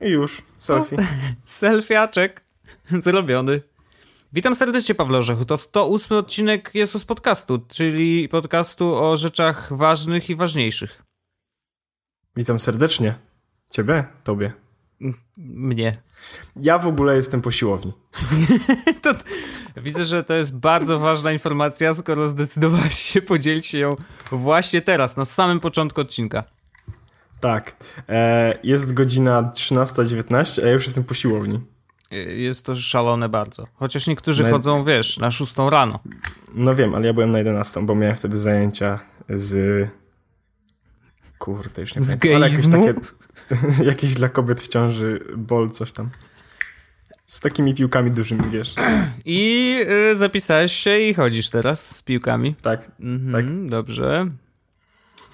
i już. Selfie. Selfiaczek zrobiony. Witam serdecznie, Pawle Orzechu. To 108 odcinek jest z podcastu, czyli podcastu o rzeczach ważnych i ważniejszych. Witam serdecznie. Ciebie? Tobie. Mnie. Ja w ogóle jestem po siłowni. to, widzę, że to jest bardzo ważna informacja, skoro zdecydowałaś się podzielić się ją właśnie teraz, na samym początku odcinka. Tak. E, jest godzina 13.19, a ja już jestem po siłowni. Jest to szalone bardzo. Chociaż niektórzy na... chodzą, wiesz, na 6 rano. No wiem, ale ja byłem na 11, bo miałem wtedy zajęcia z... Kurde, już nie z pamiętam. Ale jakieś takie... jakieś dla kobiet w ciąży bol, coś tam. Z takimi piłkami dużymi, wiesz. I y, zapisałeś się i chodzisz teraz z piłkami. Tak, mhm, tak. Dobrze.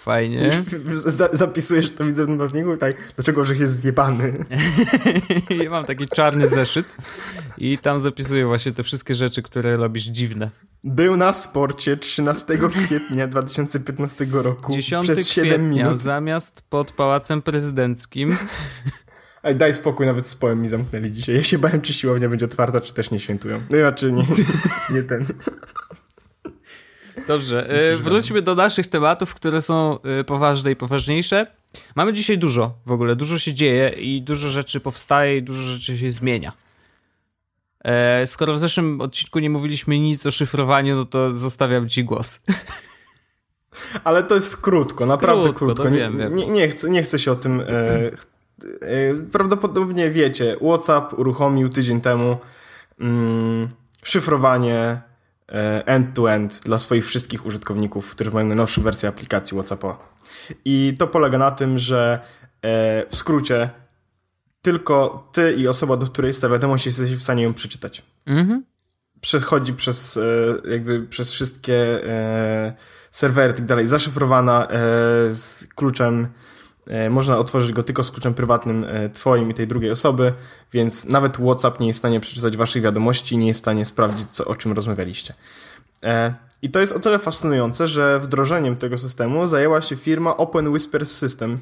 Fajnie. zapisujesz to widzę w notowniku? Tak. Dlaczego Orzech jest zjebany? ja mam taki czarny zeszyt i tam zapisuję właśnie te wszystkie rzeczy, które robisz dziwne. Był na sporcie 13 kwietnia 2015 roku 10 przez 7 minut. zamiast pod Pałacem Prezydenckim. Ej, daj spokój, nawet z poem mi zamknęli dzisiaj. Ja się bałem, czy siłownia będzie otwarta, czy też nie świętują. No znaczy nie, nie ten. Dobrze, e, wróćmy do naszych tematów, które są e, poważne i poważniejsze. Mamy dzisiaj dużo w ogóle, dużo się dzieje i dużo rzeczy powstaje i dużo rzeczy się zmienia. E, skoro w zeszłym odcinku nie mówiliśmy nic o szyfrowaniu, no to zostawiam ci głos. Ale to jest krótko, naprawdę krótko. krótko. Nie, wiem, wiem. Nie, nie, chcę, nie chcę się o tym. E, e, prawdopodobnie wiecie, WhatsApp uruchomił tydzień temu mm, szyfrowanie E, end-to-end dla swoich wszystkich użytkowników, którzy mają najnowszą wersję aplikacji WhatsAppa. I to polega na tym, że e, w skrócie tylko ty i osoba, do której jest ta wiadomość, jesteś w stanie ją przeczytać. Mhm. Przechodzi przez e, jakby przez wszystkie serwery i tak dalej, zaszyfrowana z kluczem można otworzyć go tylko z kluczem prywatnym e, twoim i tej drugiej osoby, więc nawet WhatsApp nie jest w stanie przeczytać waszych wiadomości, nie jest w stanie sprawdzić, co, o czym rozmawialiście. E, I to jest o tyle fascynujące, że wdrożeniem tego systemu zajęła się firma Open Whisper System,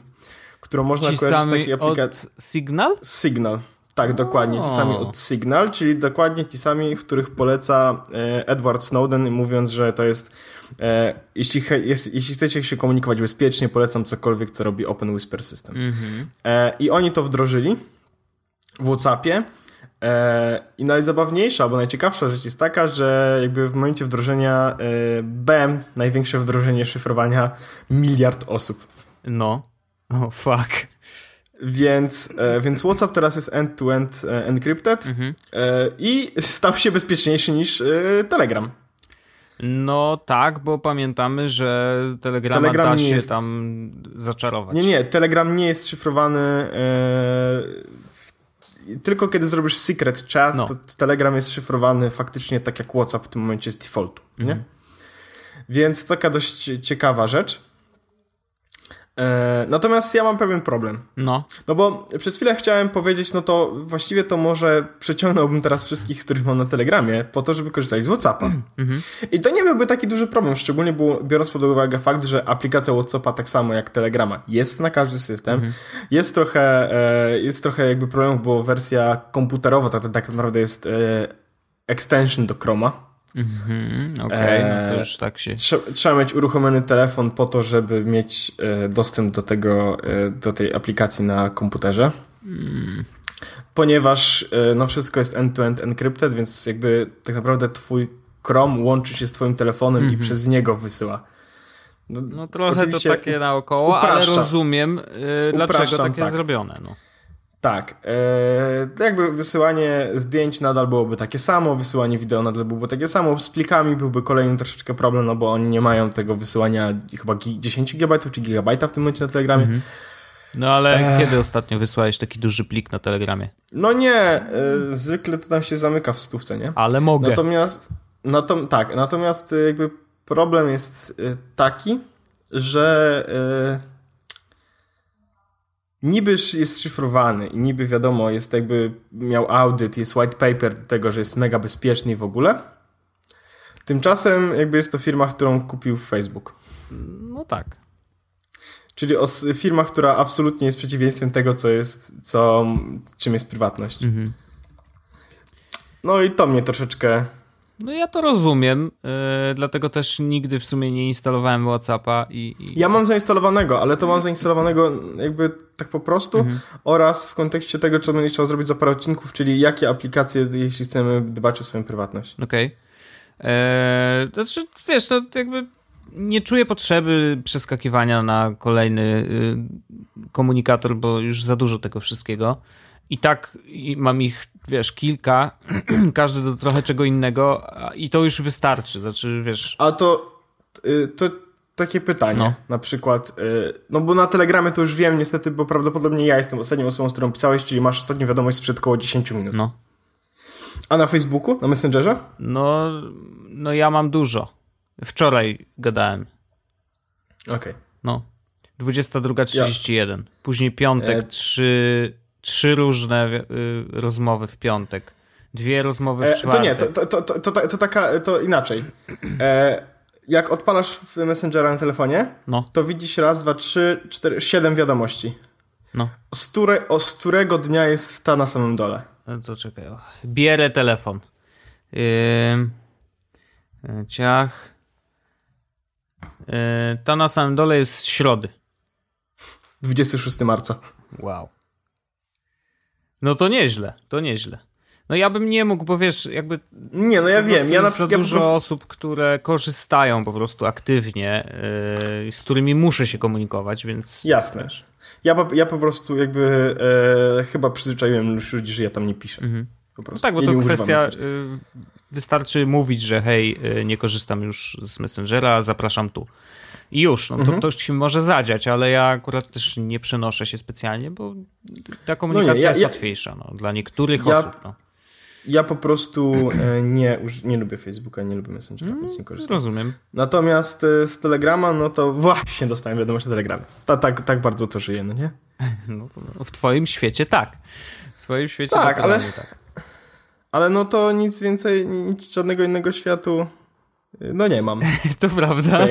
którą można ci kojarzyć z takiej aplikacji. Signal? Signal. Tak, dokładnie. Ci sami od Signal, czyli dokładnie ci sami, których poleca Edward Snowden, mówiąc, że to jest E, jeśli, jest, jeśli chcecie się komunikować bezpiecznie, polecam cokolwiek, co robi Open Whisper System. Mm-hmm. E, I oni to wdrożyli w WhatsAppie. E, I najzabawniejsza, bo najciekawsza rzecz jest taka, że jakby w momencie wdrożenia e, BEM, największe wdrożenie szyfrowania, miliard osób. No. Oh, fuck. Więc, e, więc WhatsApp teraz jest end-to-end e, encrypted mm-hmm. i stał się bezpieczniejszy niż Telegram. No tak, bo pamiętamy, że Telegrama Telegram da się jest... tam zaczarować. Nie, nie, Telegram nie jest szyfrowany e... tylko kiedy zrobisz secret chat, no. to Telegram jest szyfrowany faktycznie tak jak WhatsApp w tym momencie z defaultu, nie? Mhm. Więc taka dość ciekawa rzecz. E, natomiast ja mam pewien problem. No. No bo przez chwilę chciałem powiedzieć, no to właściwie to może przeciągnąłbym teraz wszystkich, których mam na Telegramie, po to, żeby korzystać z WhatsAppa. Mm-hmm. I to nie byłby taki duży problem, szczególnie biorąc pod uwagę fakt, że aplikacja WhatsAppa tak samo jak Telegrama jest na każdy system. Mm-hmm. Jest trochę, e, jest trochę jakby problemów, bo wersja komputerowa tak, tak naprawdę jest e, extension do Chroma Mhm, Okej, okay, no to już tak się... Trzeba, trzeba mieć uruchomiony telefon po to, żeby mieć e, dostęp do tego, e, do tej aplikacji na komputerze. Mm. Ponieważ e, no wszystko jest end-to-end -end encrypted, więc jakby tak naprawdę twój Chrome łączy się z twoim telefonem i mhm. przez niego wysyła. No, no trochę to takie naokoło, upraszcza. ale rozumiem, yy, dlaczego tak jest tak. zrobione. No. Tak. E, jakby wysyłanie zdjęć nadal byłoby takie samo, wysyłanie wideo nadal byłoby takie samo. Z plikami byłby kolejny troszeczkę problem, no bo oni nie mają tego wysyłania chyba 10 GB czy gigabajta w tym momencie na Telegramie. Mhm. No ale kiedy ostatnio wysłałeś taki duży plik na Telegramie? No nie, e, zwykle to tam się zamyka w stówce, nie? Ale mogę. Natomiast, no to, tak, natomiast e, jakby problem jest e, taki, że e, niby jest szyfrowany i niby wiadomo, jest jakby miał audyt, jest white paper do tego, że jest mega bezpieczny w ogóle. Tymczasem jakby jest to firma, którą kupił Facebook. No tak. Czyli o firmach, która absolutnie jest przeciwieństwem tego, co jest, co, czym jest prywatność. Mhm. No i to mnie troszeczkę no ja to rozumiem, yy, dlatego też nigdy w sumie nie instalowałem WhatsAppa i, i... Ja mam zainstalowanego, ale to mam zainstalowanego jakby tak po prostu mhm. oraz w kontekście tego, co będę chciał zrobić za parę odcinków, czyli jakie aplikacje, jeśli chcemy dbać o swoją prywatność. Okej. Okay. Eee, znaczy, wiesz, to jakby nie czuję potrzeby przeskakiwania na kolejny y, komunikator, bo już za dużo tego wszystkiego. I tak mam ich, wiesz, kilka, każdy do trochę czego innego i to już wystarczy, znaczy, wiesz... A to, y, to takie pytanie, no. na przykład, y, no bo na Telegramie to już wiem niestety, bo prawdopodobnie ja jestem ostatnią osobą, z którą pisałeś, czyli masz ostatnią wiadomość sprzed około 10 minut. No. A na Facebooku, na Messengerze? No, no ja mam dużo. Wczoraj gadałem. Okej. Okay. No. 22.31. Ja. Później piątek, e... 3 trzy różne y, rozmowy w piątek. Dwie rozmowy w czwartek. To nie, to, to, to, to, to taka, to inaczej. E, jak odpalasz Messengera na telefonie, no. to widzisz raz, dwa, trzy, cztery, siedem wiadomości. No. Z, które, o, z którego dnia jest ta na samym dole? No to czekaj. Bierę telefon. Yy, ciach. Yy, ta na samym dole jest z środy. 26 marca. Wow. No to nieźle, to nieźle. No ja bym nie mógł, bo wiesz, jakby... Nie, no ja wiem. Ja na przykład dużo prostu... osób, które korzystają po prostu aktywnie, yy, z którymi muszę się komunikować, więc... Jasne. Ja, po, ja po prostu jakby e, chyba przyzwyczaiłem ludzi, że ja tam nie piszę. Mhm. No tak, bo ja to kwestia... Y, wystarczy mówić, że hej, y, nie korzystam już z Messengera, zapraszam tu. I już, no mhm. to, to się może zadziać, ale ja akurat też nie przenoszę się specjalnie, bo ta komunikacja no nie, ja, jest ja, łatwiejsza no, dla niektórych ja, osób. No. Ja po prostu e, nie, nie lubię Facebooka, nie lubię Messengera, mm, więc nie korzystam. Rozumiem. Natomiast e, z Telegrama, no to właśnie dostałem wiadomość na Telegramie. Ta, tak, tak bardzo to żyje, no nie? No, w twoim świecie tak. W twoim świecie tak, ale, tak. Ale no to nic więcej, nic żadnego innego światu no nie mam. to prawda.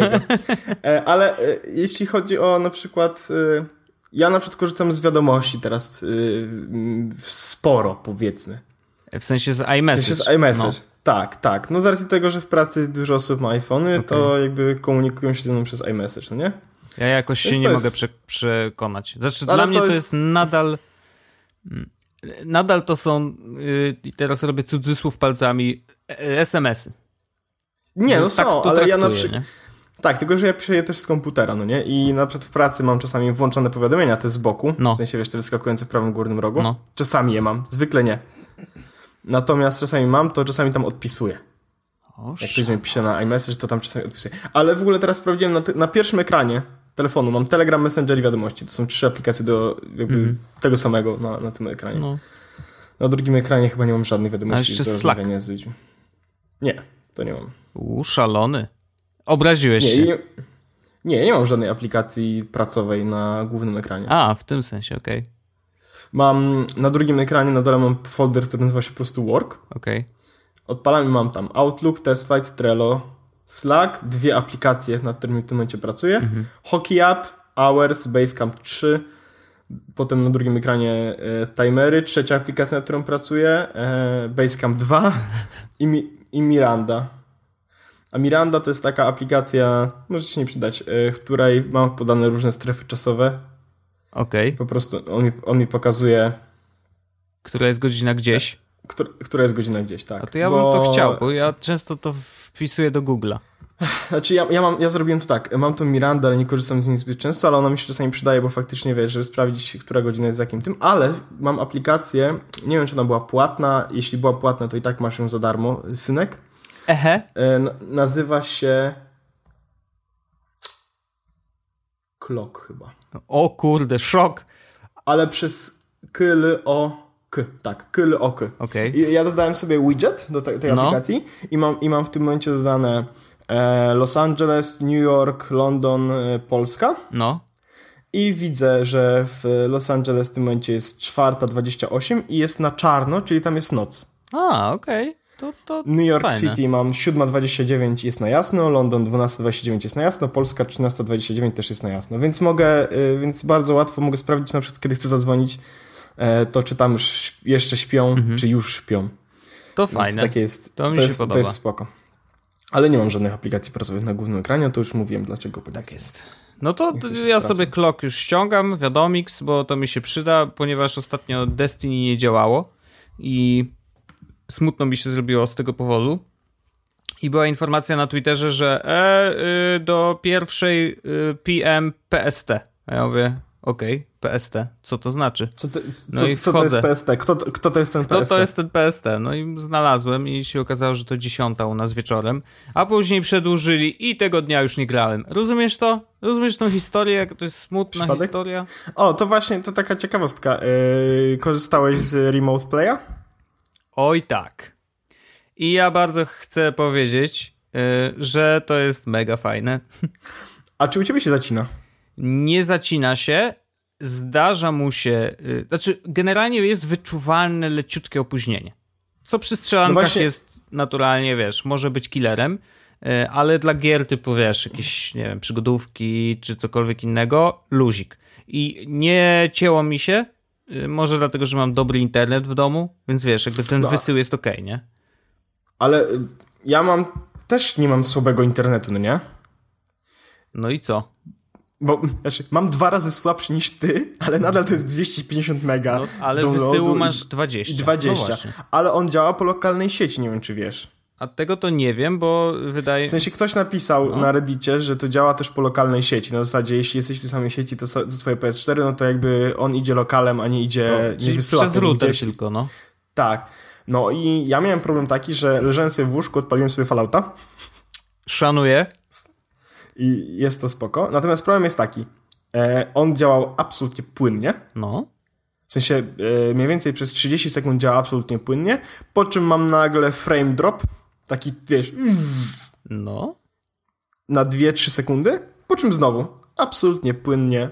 E, ale e, jeśli chodzi o na przykład. E, ja na przykład korzystam z wiadomości teraz sporo, powiedzmy. W sensie z iMessage. W sensie z iMessage. No. Tak, tak. No z racji tego, że w pracy dużo osób ma iPhony, okay. to jakby komunikują się ze mną przez iMessage, no nie? Ja jakoś się nie jest... mogę prze przekonać. Znaczy, Ale dla mnie to jest... jest nadal. Nadal to są. Y, I teraz robię cudzysłów palcami. SMS-y. Nie, no, no tak są, ale ja na przykład... Tak, tylko że ja piszę je też z komputera, no nie? I na przykład w pracy mam czasami włączone powiadomienia te z boku, no. w sensie wiesz, te wyskakujące w prawym górnym rogu. No. Czasami je mam, zwykle nie. Natomiast czasami mam, to czasami tam odpisuję. O, Jak ktoś mi pisze na iMessage, to tam czasami odpisuję. Ale w ogóle teraz sprawdziłem na, na pierwszym ekranie telefonu, mam Telegram, Messenger i wiadomości. To są trzy aplikacje do jakby mm. tego samego na, na tym ekranie. No. Na drugim ekranie chyba nie mam żadnych wiadomości. A jeszcze do Slack. Z ludźmi. Nie, to nie mam. U, szalony. Obraziłeś nie, się. Nie, nie, nie mam żadnej aplikacji pracowej na głównym ekranie. A, w tym sensie, okej. Okay. Mam na drugim ekranie na dole mam folder, który nazywa się po prostu Work. Okej. Okay. Odpalam i mam tam Outlook, TestFlight, Trello, Slack, dwie aplikacje, nad którymi w tym momencie pracuję. Mhm. Hockey App, Hours, Basecamp 3, potem na drugim ekranie e, timery, trzecia aplikacja, nad którą pracuję, e, Basecamp 2 i, mi, i Miranda. A Miranda to jest taka aplikacja, może się nie przydać, e, w której mam podane różne strefy czasowe. Okej. Okay. Po prostu on mi, on mi pokazuje. Która jest godzina gdzieś? Która, która jest godzina gdzieś, tak. A to ja bo... bym to chciał, bo ja często to wpisuję do Google'a. Znaczy ja, ja, mam, ja zrobiłem to tak, mam tą Mirandę, ale nie korzystam z niej zbyt często, ale ona mi się czasami przydaje, bo faktycznie wiesz, żeby sprawdzić, która godzina jest z jakim tym, ale mam aplikację, nie wiem czy ona była płatna, jeśli była płatna, to i tak masz ją za darmo, synek. Ehe. E, nazywa się Clock chyba. O kurde, szok. Ale przez kyl o k, tak, kyl o k. Okay. I ja dodałem sobie widget do te, tej no. aplikacji i mam, i mam w tym momencie dodane e, Los Angeles, New York, London, e, Polska. No. I widzę, że w Los Angeles w tym momencie jest 4.28 i jest na czarno, czyli tam jest noc. A, okej. Okay. To, to New York fajne. City mam 7.29 jest na jasno, London 12.29 jest na jasno, Polska 13.29 też jest na jasno, więc mogę, y, więc bardzo łatwo mogę sprawdzić na przykład, kiedy chcę zadzwonić, e, to czy tam już jeszcze śpią, czy już śpią. To Więc fajne. Takie jest, To mi to się jest, podoba. To jest spoko. Ale nie mam żadnych aplikacji pracowych na głównym ekranie, to już mówiłem dlaczego. Tak jest. No to ja sobie Clock już ściągam, wiadomix, bo to mi się przyda, ponieważ ostatnio Destiny nie działało i smutno mi się zrobiło z tego powodu. I była informacja na Twitterze, że e, y, do pierwszej y, PM PST. A ja mówię, okej, PST, co to znaczy? Co, to, No co, i co to jest. PST? Kto, to- kto to jest ten PST? to jest ten PST. No i znalazłem i się okazało, że to dziesiąta u nas wieczorem, a później przedłużyli i tego dnia już nie grałem. Rozumiesz to? Rozumiesz tą historię, jak to jest smutna Przypadek? historia? O, to właśnie, to taka ciekawostka. Yy, korzystałeś z Remote Playa? Oj tak. I ja bardzo chcę powiedzieć, y, że to jest mega fajne. A czy u ciebie się zacina? Nie zacina się, zdarza mu się, y, znaczy generalnie jest wyczuwalne leciutkie opóźnienie. Co przy strzelankach No właśnie- jest naturalnie, wiesz, może być killerem, y, ale dla gier typu, wiesz, jakieś, nie wiem, przygodówki czy cokolwiek innego, luzik. I nie cięło mi się, może dlatego, że mam dobry internet w domu, więc wiesz, jakby ten No, wysył jest okej, nie? Ale y, ja mam, też nie mam słabego internetu, no nie? No i co? Bo, znaczy, mam dwa razy słabszy niż ty, ale nadal to jest 250 mega No, ale downloadu wysyłu masz 20. i No 20. właśnie. ale on działa po lokalnej sieci, nie wiem czy wiesz. A tego to nie wiem, bo wydaje W sensie ktoś napisał No. na reddicie, że to działa też po lokalnej sieci. Na zasadzie, jeśli jesteś w tej samej sieci, to, to twoje PS4, no to jakby on idzie lokalem, a nie idzie, nie No, czyli wysyła przez router gdzieś. tylko, no. Tak. No i ja miałem problem taki, że leżałem sobie w łóżku, odpaliłem sobie Fallouta Szanuję. i jest to spoko. Natomiast problem jest taki. E, on działał absolutnie płynnie. No. W sensie e, mniej więcej przez 30 sekund działa absolutnie płynnie, po czym mam nagle frame drop, taki wiesz, No. na 2-3 sekundy, po czym znowu absolutnie płynnie,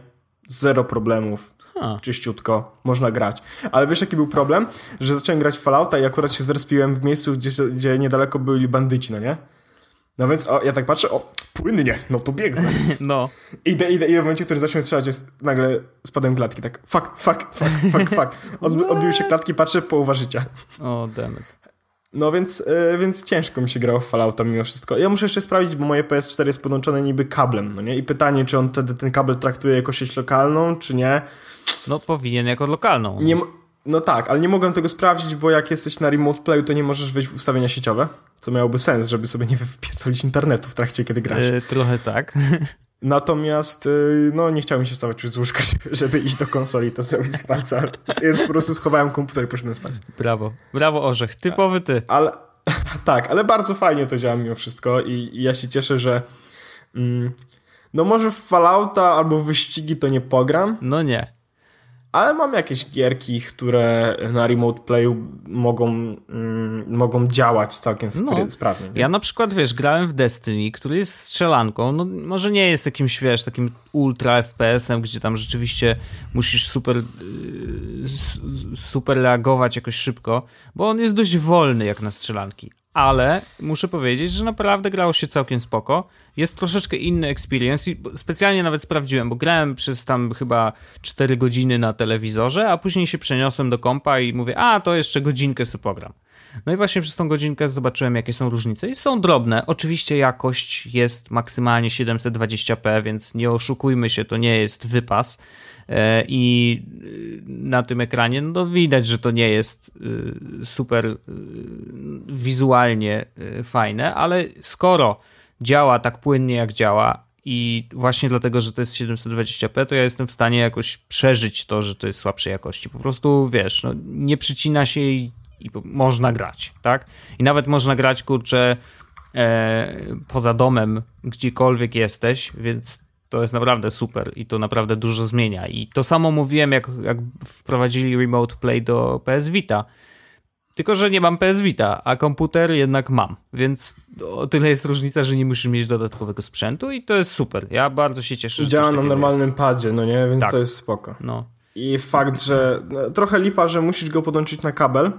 zero problemów, Ha. czyściutko, można grać. Ale wiesz jaki był problem? Że zacząłem grać Fallouta i akurat się zrespiłem w miejscu, gdzie, gdzie niedaleko byli bandyci, no nie? No więc o, ja tak patrzę, o, płynnie, no to biegnę. No. Idę, idę i w momencie, w którym zacząłem strzelać, jest nagle spadłem klatki, tak fuck, fuck, fuck, fuck, fuck. Od, odbiły się klatki, patrzę, połowa życia. O, dammit. No więc, e, więc ciężko mi się grało w Fallouta mimo wszystko. Ja muszę jeszcze sprawdzić, bo moje PS4 jest podłączone niby kablem, no nie? I pytanie, czy on wtedy ten kabel traktuje jako sieć lokalną, czy nie. No powinien jako lokalną. nie no tak, ale nie mogłem tego sprawdzić, bo jak jesteś na remote playu, to nie możesz wejść w ustawienia sieciowe, co miałoby sens, żeby sobie nie wypierdolić internetu w trakcie, kiedy grasz. Y, trochę tak. Natomiast, y, no nie chciałem się stawać już z łóżka, żeby, żeby iść do konsoli i to zrobić z palca. Więc po prostu schowałem komputer i poszedłem spać. Brawo. Brawo, Orzech. Typowy ty. Ale tak, ale bardzo fajnie to działa mimo wszystko i, i ja się cieszę, że mm, no może w Fallouta albo w wyścigi to nie pogram, No nie. Ale mam jakieś gierki, które na remote playu mogą, mm, mogą działać całkiem No. sprawnie. nie? Ja na przykład, wiesz, grałem w Destiny, który jest strzelanką, no może nie jest jakimś, wiesz, takim ultra FPS-em, gdzie tam rzeczywiście musisz super s- super reagować jakoś szybko, bo on jest dość wolny jak na strzelanki. Ale muszę powiedzieć, że naprawdę grało się całkiem spoko. Jest troszeczkę inny experience i specjalnie nawet sprawdziłem, bo grałem przez tam chyba 4 godziny na telewizorze, a później się przeniosłem do kompa i mówię, a to jeszcze godzinkę sobie pogram. No i właśnie przez tą godzinkę zobaczyłem, jakie są różnice. I są drobne. Oczywiście jakość jest maksymalnie 720p, więc nie oszukujmy się, to nie jest wypas. E, I y, na tym ekranie no widać, że to nie jest y, super y, wizualnie fajne, ale skoro działa tak płynnie jak działa i właśnie dlatego, że to jest 720p, to ja jestem w stanie jakoś przeżyć to, że to jest słabszej jakości. Po prostu, wiesz, no, nie przycina się i, i można grać, tak? I nawet można grać, kurczę, e, poza domem, gdziekolwiek jesteś, więc to jest naprawdę super i to naprawdę dużo zmienia. I to samo mówiłem, jak, jak wprowadzili Remote Play do PS Vita. Tylko, że nie mam PS Vita, a komputer jednak mam, więc o tyle jest różnica, że nie musisz mieć dodatkowego sprzętu i to jest super. Ja bardzo się cieszę, że działa na normalnym padzie, no nie? Więc Tak. to jest spoko. Jest. No. I fakt, że no, trochę lipa, że musisz go podłączyć na kabel,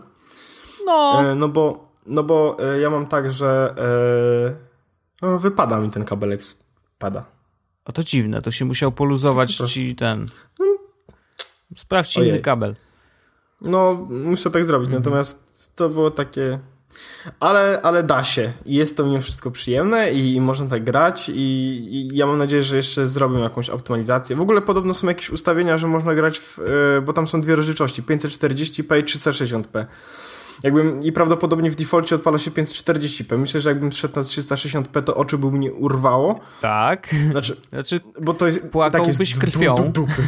No, e, no bo no bo e, ja mam tak, że e, no, wypada mi ten kabelek spada. A to dziwne, to się musiał poluzować ci ten... Sprawdź inny kabel. No, muszę tak zrobić, mhm. natomiast to było takie... Ale, ale da się i jest to mimo wszystko przyjemne i, i można tak grać i, i, ja mam nadzieję, że jeszcze zrobię jakąś optymalizację. W ogóle podobno są jakieś ustawienia, że można grać w, yy, bo tam są dwie rozdzielczości, 540p i 360p. Jakbym, I prawdopodobnie w defaulcie odpala się 540p. Myślę, że jakbym szedł na 360p, to oczy by mnie urwało. Tak. Znaczy, znaczy bo to jest, płakałbyś tak jest krwią. Do, do dupy.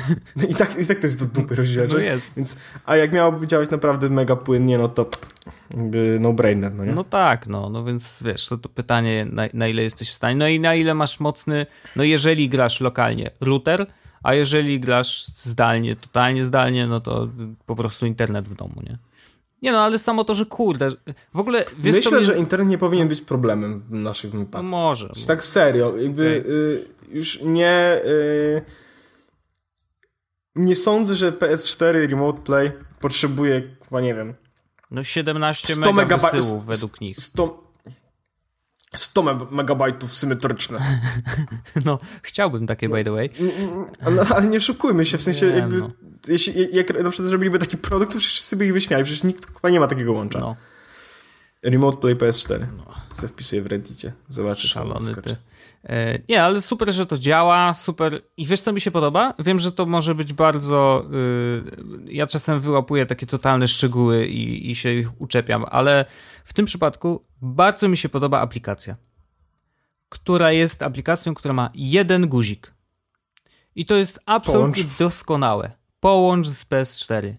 I tak, I tak to jest do dupy rozdzielczość. No jest. Więc, a jak miałoby działać naprawdę mega płynnie, no to no-brainer, no nie? No tak, no, no więc wiesz, to, to pytanie, na, na ile jesteś w stanie, no i na ile masz mocny, no jeżeli grasz lokalnie, router, a jeżeli grasz zdalnie, totalnie zdalnie, no to po prostu internet w domu, nie? Nie no, ale samo to, że kurde, w ogóle... Wiesz, Myślę, mnie... że internet nie powinien być problemem w naszych wypadkach. No może. Bo... Tak serio, jakby okay. y, już nie... Y, nie sądzę, że PS4 Remote Play potrzebuje, chyba nie wiem... No 17 100 mega wysyłów według nich. 100, 100 megabajtów symetryczne. No, chciałbym takie, by the way. Ale, ale nie szukujmy się, w sensie nie, jakby... No jeśli, jak na przykład zrobiliby taki produkt, to wszyscy by ich wyśmiali, przecież nikt chyba nie ma takiego łącza. No. Remote Play PS4. No. Co wpisuję w Reddicie. Zobaczę, Szalony ty. E, nie, ale super, że to działa, super. I wiesz, co mi się podoba? Wiem, że to może być bardzo... Yy, ja czasem wyłapuję takie totalne szczegóły i, i się ich uczepiam, ale w tym przypadku bardzo mi się podoba aplikacja, która jest aplikacją, która ma jeden guzik. I to jest absolutnie Połącz. doskonałe połącz z PS4.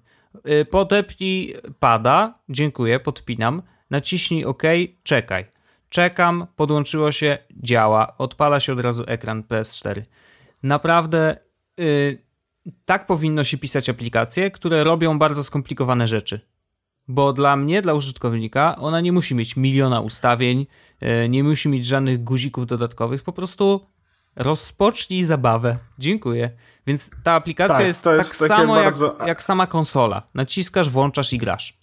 Y, podepnij pada, dziękuję, podpinam, naciśnij OK, czekaj. Czekam, podłączyło się, działa, odpala się od razu ekran PS4. Naprawdę yy, tak powinno się pisać aplikacje, które robią bardzo skomplikowane rzeczy. Bo dla mnie, dla użytkownika, ona nie musi mieć miliona ustawień, yy, nie musi mieć żadnych guzików dodatkowych, po prostu rozpocznij zabawę. Dziękuję. Więc ta aplikacja tak, jest, jest tak samo bardzo... jak, jak sama konsola. Naciskasz, włączasz i grasz.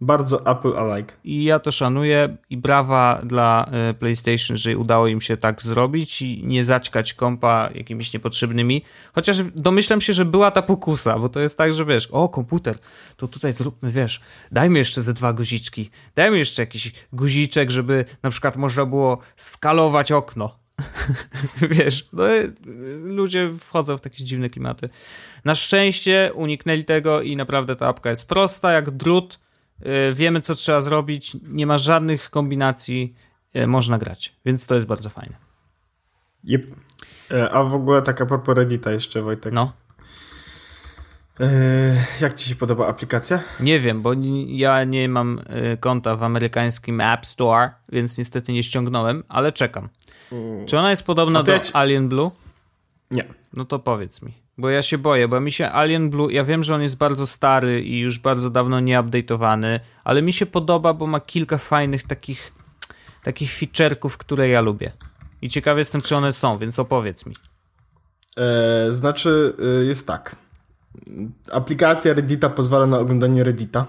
Bardzo Apple-alike. I ja to szanuję i brawa dla y, PlayStation, że udało im się tak zrobić i nie zaćkać kompa jakimiś niepotrzebnymi. Chociaż domyślam się, że była ta pokusa, bo to jest tak, że wiesz, o komputer, to tutaj zróbmy, wiesz, dajmy jeszcze ze dwa guziczki, dajmy jeszcze jakiś guziczek, żeby na przykład można było skalować okno. Wiesz, no, ludzie wchodzą w takie dziwne klimaty. Na szczęście uniknęli tego i naprawdę ta apka jest prosta jak drut. Y, wiemy, co trzeba zrobić. Nie ma żadnych kombinacji. Y, można grać, więc to jest bardzo fajne. Yep. E, a w ogóle taka propos Reddita jeszcze, Wojtek. No. E, jak ci się podoba aplikacja? Nie wiem, bo ja nie mam y, konta w amerykańskim App Store, więc niestety nie ściągnąłem, ale czekam. Czy ona jest podobna do ci... Alien Blue? Nie. No to powiedz mi. Bo ja się boję, bo mi się Alien Blue, ja wiem, że on jest bardzo stary i już bardzo dawno nie update'owany, ale mi się podoba, bo ma kilka fajnych takich takich feature'ków, które ja lubię. I ciekawy jestem, czy one są, więc opowiedz mi. E, znaczy, e, jest tak. Aplikacja Reddita pozwala na oglądanie Reddita.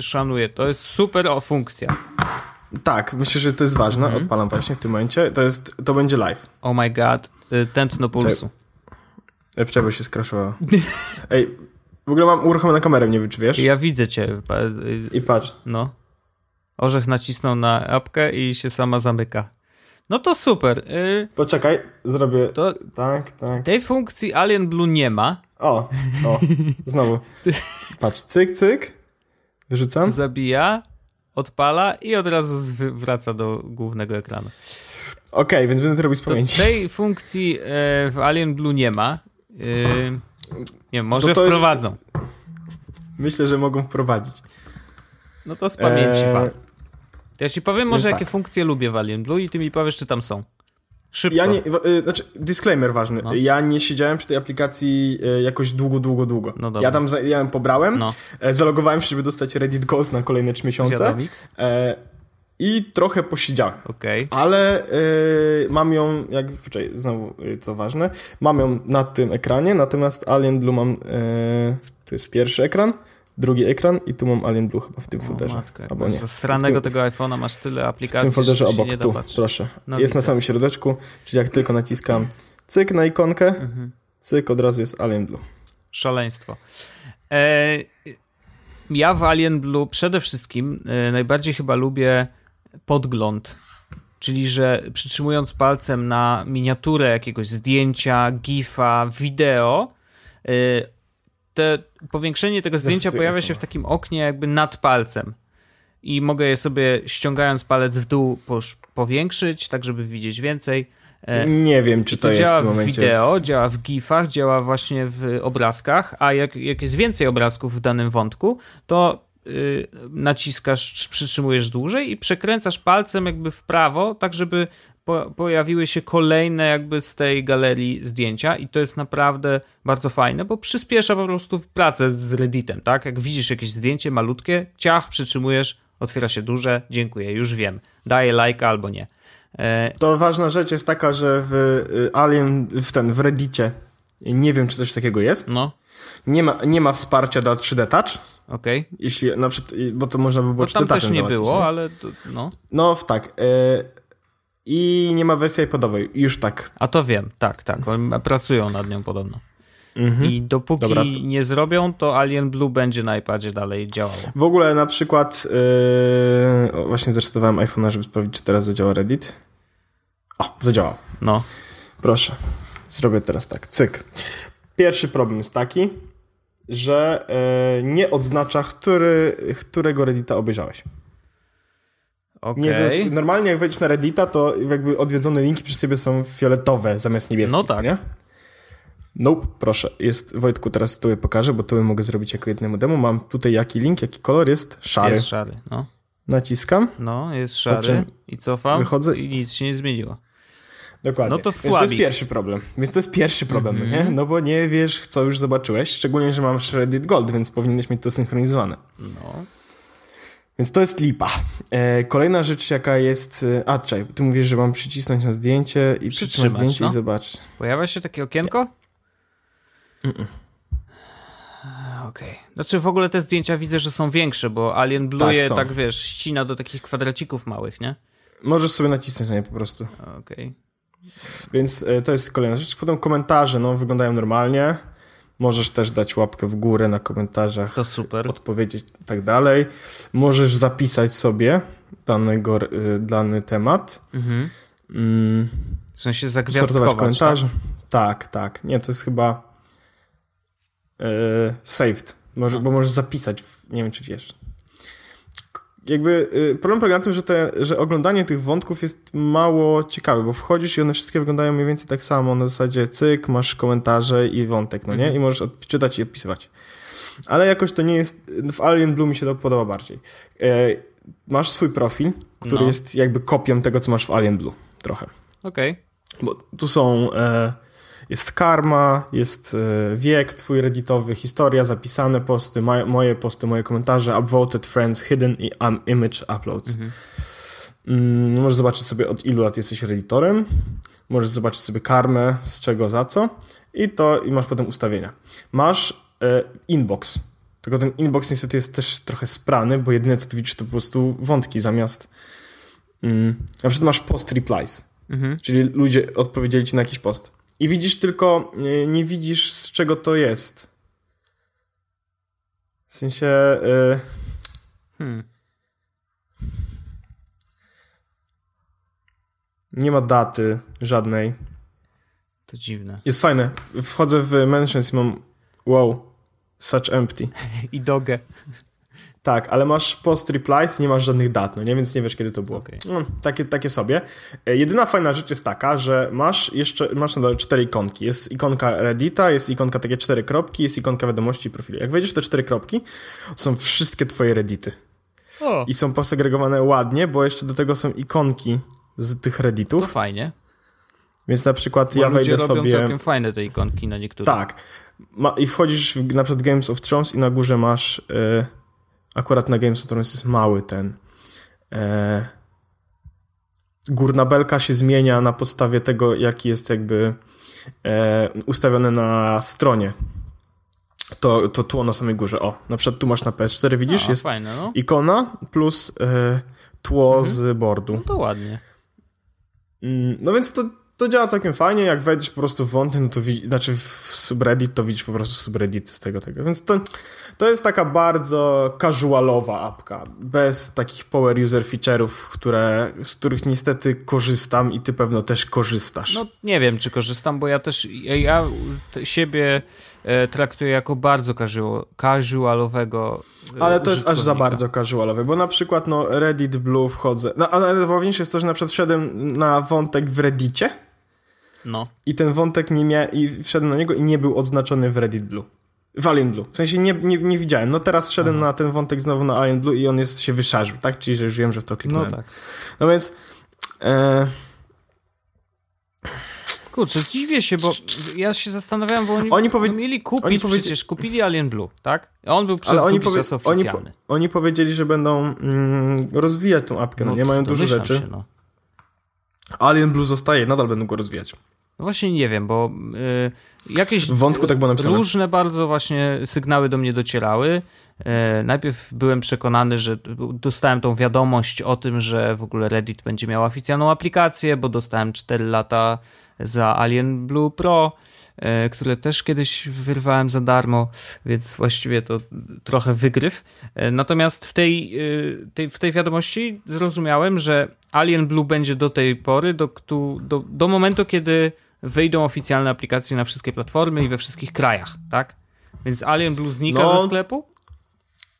Szanuję, to jest super o funkcja. Tak, myślę, że to jest ważne. -hmm. Odpalam właśnie w tym momencie. To jest, to będzie live. Oh my god, y, tętno pulsu. Czekaj, bo się skraszowało. Ej, w ogóle mam uruchomioną kamerę, nie wiem czy wiesz. Ja widzę cię. Y, I patrz. No. Orzech nacisnął na apkę i się sama zamyka. No to super. Y, Poczekaj, zrobię to tak, tak. Tej funkcji Alien Blue nie ma. O, o, znowu. Patrz, cyk, cyk. Wyrzucam. Zabija odpala i od razu wraca do głównego ekranu. Okej, okay, więc będę to robić z pamięci. To tej funkcji e, w Alien Blue nie ma. E, nie może to wprowadzą. Jest... Myślę, że mogą wprowadzić. No to z pamięci eee... Ja ci powiem może, jakie tak. funkcje lubię w Alien Blue i ty mi powiesz, czy tam są. Szybko. Ja nie, y, znaczy, disclaimer ważny. No. Ja nie siedziałem przy tej aplikacji y, jakoś długo, długo, długo. No ja tam ja ją pobrałem, no. E, zalogowałem się, żeby dostać Reddit Gold na kolejne 3 miesiące. E, I trochę posiedziałem. Okay. Ale y, mam ją, jak, poczekaj, znowu co ważne, mam ją na tym ekranie, natomiast Alien Blue mam, tu jest pierwszy ekran, drugi ekran i tu mam Alien Blue chyba w tym folderze. Matkę, Albo nie. Tego iPhone'a masz tyle W aplikacji, tym folderze obok, tu, patrzeć. proszę. No, jest na widzę. samym środeczku, czyli jak tylko naciskam cyk na ikonkę, Mhm. cyk, od razu jest Alien Blue. Szaleństwo. E, ja w Alien Blue przede wszystkim e, najbardziej chyba lubię podgląd. Czyli, że przytrzymując palcem na miniaturę jakiegoś zdjęcia, gifa, wideo, e, te powiększenie tego zdjęcia pojawia się w takim oknie jakby nad palcem. I mogę je sobie ściągając palec w dół powiększyć, tak żeby widzieć więcej. E, Nie wiem, czy to, to jest działa w momencie. wideo, działa w gifach, działa właśnie w obrazkach, a jak, jak jest więcej obrazków w danym wątku, to naciskasz, czy przytrzymujesz dłużej i przekręcasz palcem jakby w prawo, tak żeby po, pojawiły się kolejne jakby z tej galerii zdjęcia i to jest naprawdę bardzo fajne, bo przyspiesza po prostu pracę z Redditem, tak? Jak widzisz jakieś zdjęcie malutkie, ciach, przytrzymujesz, otwiera się duże, dziękuję, już wiem, daję lajka albo nie. E, To ważna rzecz jest taka, że w y, Alien, w ten, w Reddicie, nie wiem, czy coś takiego jest. no, Nie ma, nie ma wsparcia dla 3D Touch, okej. jeśli na przykład, bo to można by było No tam 3D też nie było, ale to, no. No, tak. Y, I nie ma wersji iPodowej, już tak. A to wiem, tak, tak. Oni pracują nad nią podobno. Mhm. I dopóki Dobra, to- nie zrobią, to Alien Blue będzie na iPadzie dalej działało. W ogóle na przykład, y, o, właśnie zresetowałem iPhone'a, żeby sprawdzić, czy teraz zadziała Reddit. O, zadziałał. No, Proszę. Zrobię teraz tak. Cyk. Pierwszy problem jest taki, że y, nie odznacza, który, którego Reddita obejrzałeś. zes- normalnie jak wejdziesz na Reddita, to jakby odwiedzone linki przy sobie są fioletowe zamiast niebieskich, No tak. nie? Nope, proszę. Jest, Wojtku, teraz tu pokażę, bo to mogę zrobić jako jednemu demo. Mam tutaj jaki link, jaki kolor jest? Szary. Jest szary, no. Naciskam. No, jest szary i cofam wychodzę- i nic się nie zmieniło. Dokładnie. No to Więc to jest słabik. pierwszy problem. Więc to jest pierwszy problem, no Mhm. nie? No bo nie wiesz, co już zobaczyłeś. Szczególnie, że mam Reddit Gold, więc powinieneś mieć to synchronizowane. No, Więc to jest lipa. E, kolejna rzecz, jaka jest... e, A, czekaj, ty mówisz, że mam przycisnąć na zdjęcie i przytrzymać zdjęcie no. i zobacz. pojawia się takie okienko? Okej. Znaczy w ogóle te zdjęcia widzę, że są większe, bo Alien Blue Tak, je tak, wiesz, ścina do takich kwadracików małych, nie? Możesz sobie nacisnąć na nie po prostu. Okej. Więc e, to jest kolejna rzecz. Potem komentarze, no, wyglądają normalnie. Możesz też dać łapkę w górę na komentarzach, To super. odpowiedzieć i tak dalej. Możesz zapisać sobie danego, y, dany temat. Mhm. Mm, W sensie zagwiazdkować, tak? komentarze. Tak, tak. Nie, to jest chyba e, saved. Może. Bo możesz zapisać, w, nie wiem czy wiesz. Jakby y, problem polega na tym, że, te, że oglądanie tych wątków jest mało ciekawe, bo wchodzisz i one wszystkie wyglądają mniej więcej tak samo. Na zasadzie cyk, masz komentarze i wątek, no nie? Mhm. I możesz odczytać i odpisywać. Ale jakoś to nie jest. W Alien Blue mi się to podoba bardziej. E, masz swój profil, który No. jest jakby kopią tego, co masz w Alien Blue. Trochę. Okej. Bo tu są. E, jest karma, jest e, wiek twój redditowy, historia, zapisane posty, moje posty, moje komentarze, upvoted friends, hidden i um, image uploads. Mhm. Mm, możesz zobaczyć sobie od ilu lat jesteś redditorem. Możesz zobaczyć sobie karmę, z czego, za co. I to, i masz potem ustawienia. Masz e, inbox. Tylko ten inbox niestety jest też trochę sprany, bo jedyne co tu widzisz to po prostu wątki zamiast. Mm, na przykład masz post replies. Mhm. Czyli ludzie odpowiedzieli ci na jakiś post. I widzisz tylko, nie, nie widzisz z czego to jest. W sensie. y, Hmm. nie ma daty żadnej. To dziwne. Jest fajne. Wchodzę w mentions i mam. Wow, such empty. I dogę. Tak, ale masz post replies, nie masz żadnych dat, no nie, więc nie wiesz kiedy to było. Okej. No, takie, takie sobie. E, Jedyna fajna rzecz jest taka, że masz jeszcze, masz na dole cztery ikonki. Jest ikonka Reddita, jest ikonka takie cztery kropki, jest ikonka wiadomości i profilu. Jak wejdziesz te cztery kropki, to są wszystkie twoje Reddity. O, I są posegregowane ładnie, bo jeszcze do tego są ikonki z tych to Redditów. fajnie. Więc na przykład Bo ja wejdę robią sobie... całkiem fajne te ikonki na niektórych. Tak. Ma, I wchodzisz w, na przykład Games of Thrones i na górze masz e, akurat na Games jest mały ten e, górna belka się zmienia na podstawie tego, jaki jest jakby e, ustawione na stronie to, to tło na samej górze. O, na przykład tu masz na PS4, widzisz? Jest fajne, no. ikona plus e, tło Mhm. z boardu. No to ładnie. Mm, No więc to, to działa całkiem fajnie, jak wejdziesz po prostu w wąty, no to widzi, znaczy w subreddit, to widzisz po prostu subreddit z tego, tego. Więc to, to jest taka bardzo casualowa apka, bez takich power user feature'ów, które, z których niestety korzystam i ty pewno też korzystasz. No nie wiem, czy korzystam, bo ja też, ja, ja siebie e, traktuję jako bardzo casual, casualowego e, Ale to jest aż za bardzo casualowe, bo na przykład no Reddit Blue wchodzę, no ale najważniejsze jest to, że na przykład wszedłem na wątek w Reddicie No. i ten wątek nie mia... i wszedłem na niego i nie był odznaczony w Reddit Blue. W Alien Blue. W sensie nie, nie, nie widziałem. No teraz wszedłem na ten wątek znowu na Alien Blue i on jest się wyszarzył, tak? Czyli że już wiem, że w to No kliknąłem. tak. No więc e, Kurczę, dziwię się, bo ja się zastanawiałem, bo oni, Oni powie- no mieli kupić oni powie- przecież, kupili Alien Blue, tak? A On był przez oni, powie... oni, oficjalny. po... oni powiedzieli, że będą mm, rozwijać tą apkę. No, nie mają dużo rzeczy. Się, no. Alien Blue zostaje, nadal będą go rozwijać. No właśnie nie wiem, bo y, jakieś W wątku tak było napisane. różne bardzo właśnie sygnały do mnie docierały. E, najpierw byłem przekonany, że dostałem tą wiadomość o tym, że w ogóle Reddit będzie miał oficjalną aplikację, bo dostałem 4 lata za Alien Blue Pro, które też kiedyś wyrwałem za darmo, więc właściwie to trochę wygryw. E, Natomiast w tej, e, tej, w tej wiadomości zrozumiałem, że Alien Blue będzie do tej pory, do, do, do momentu, kiedy wyjdą oficjalne aplikacje na wszystkie platformy i we wszystkich krajach, tak? Więc Alien Blue znika No, ze sklepu?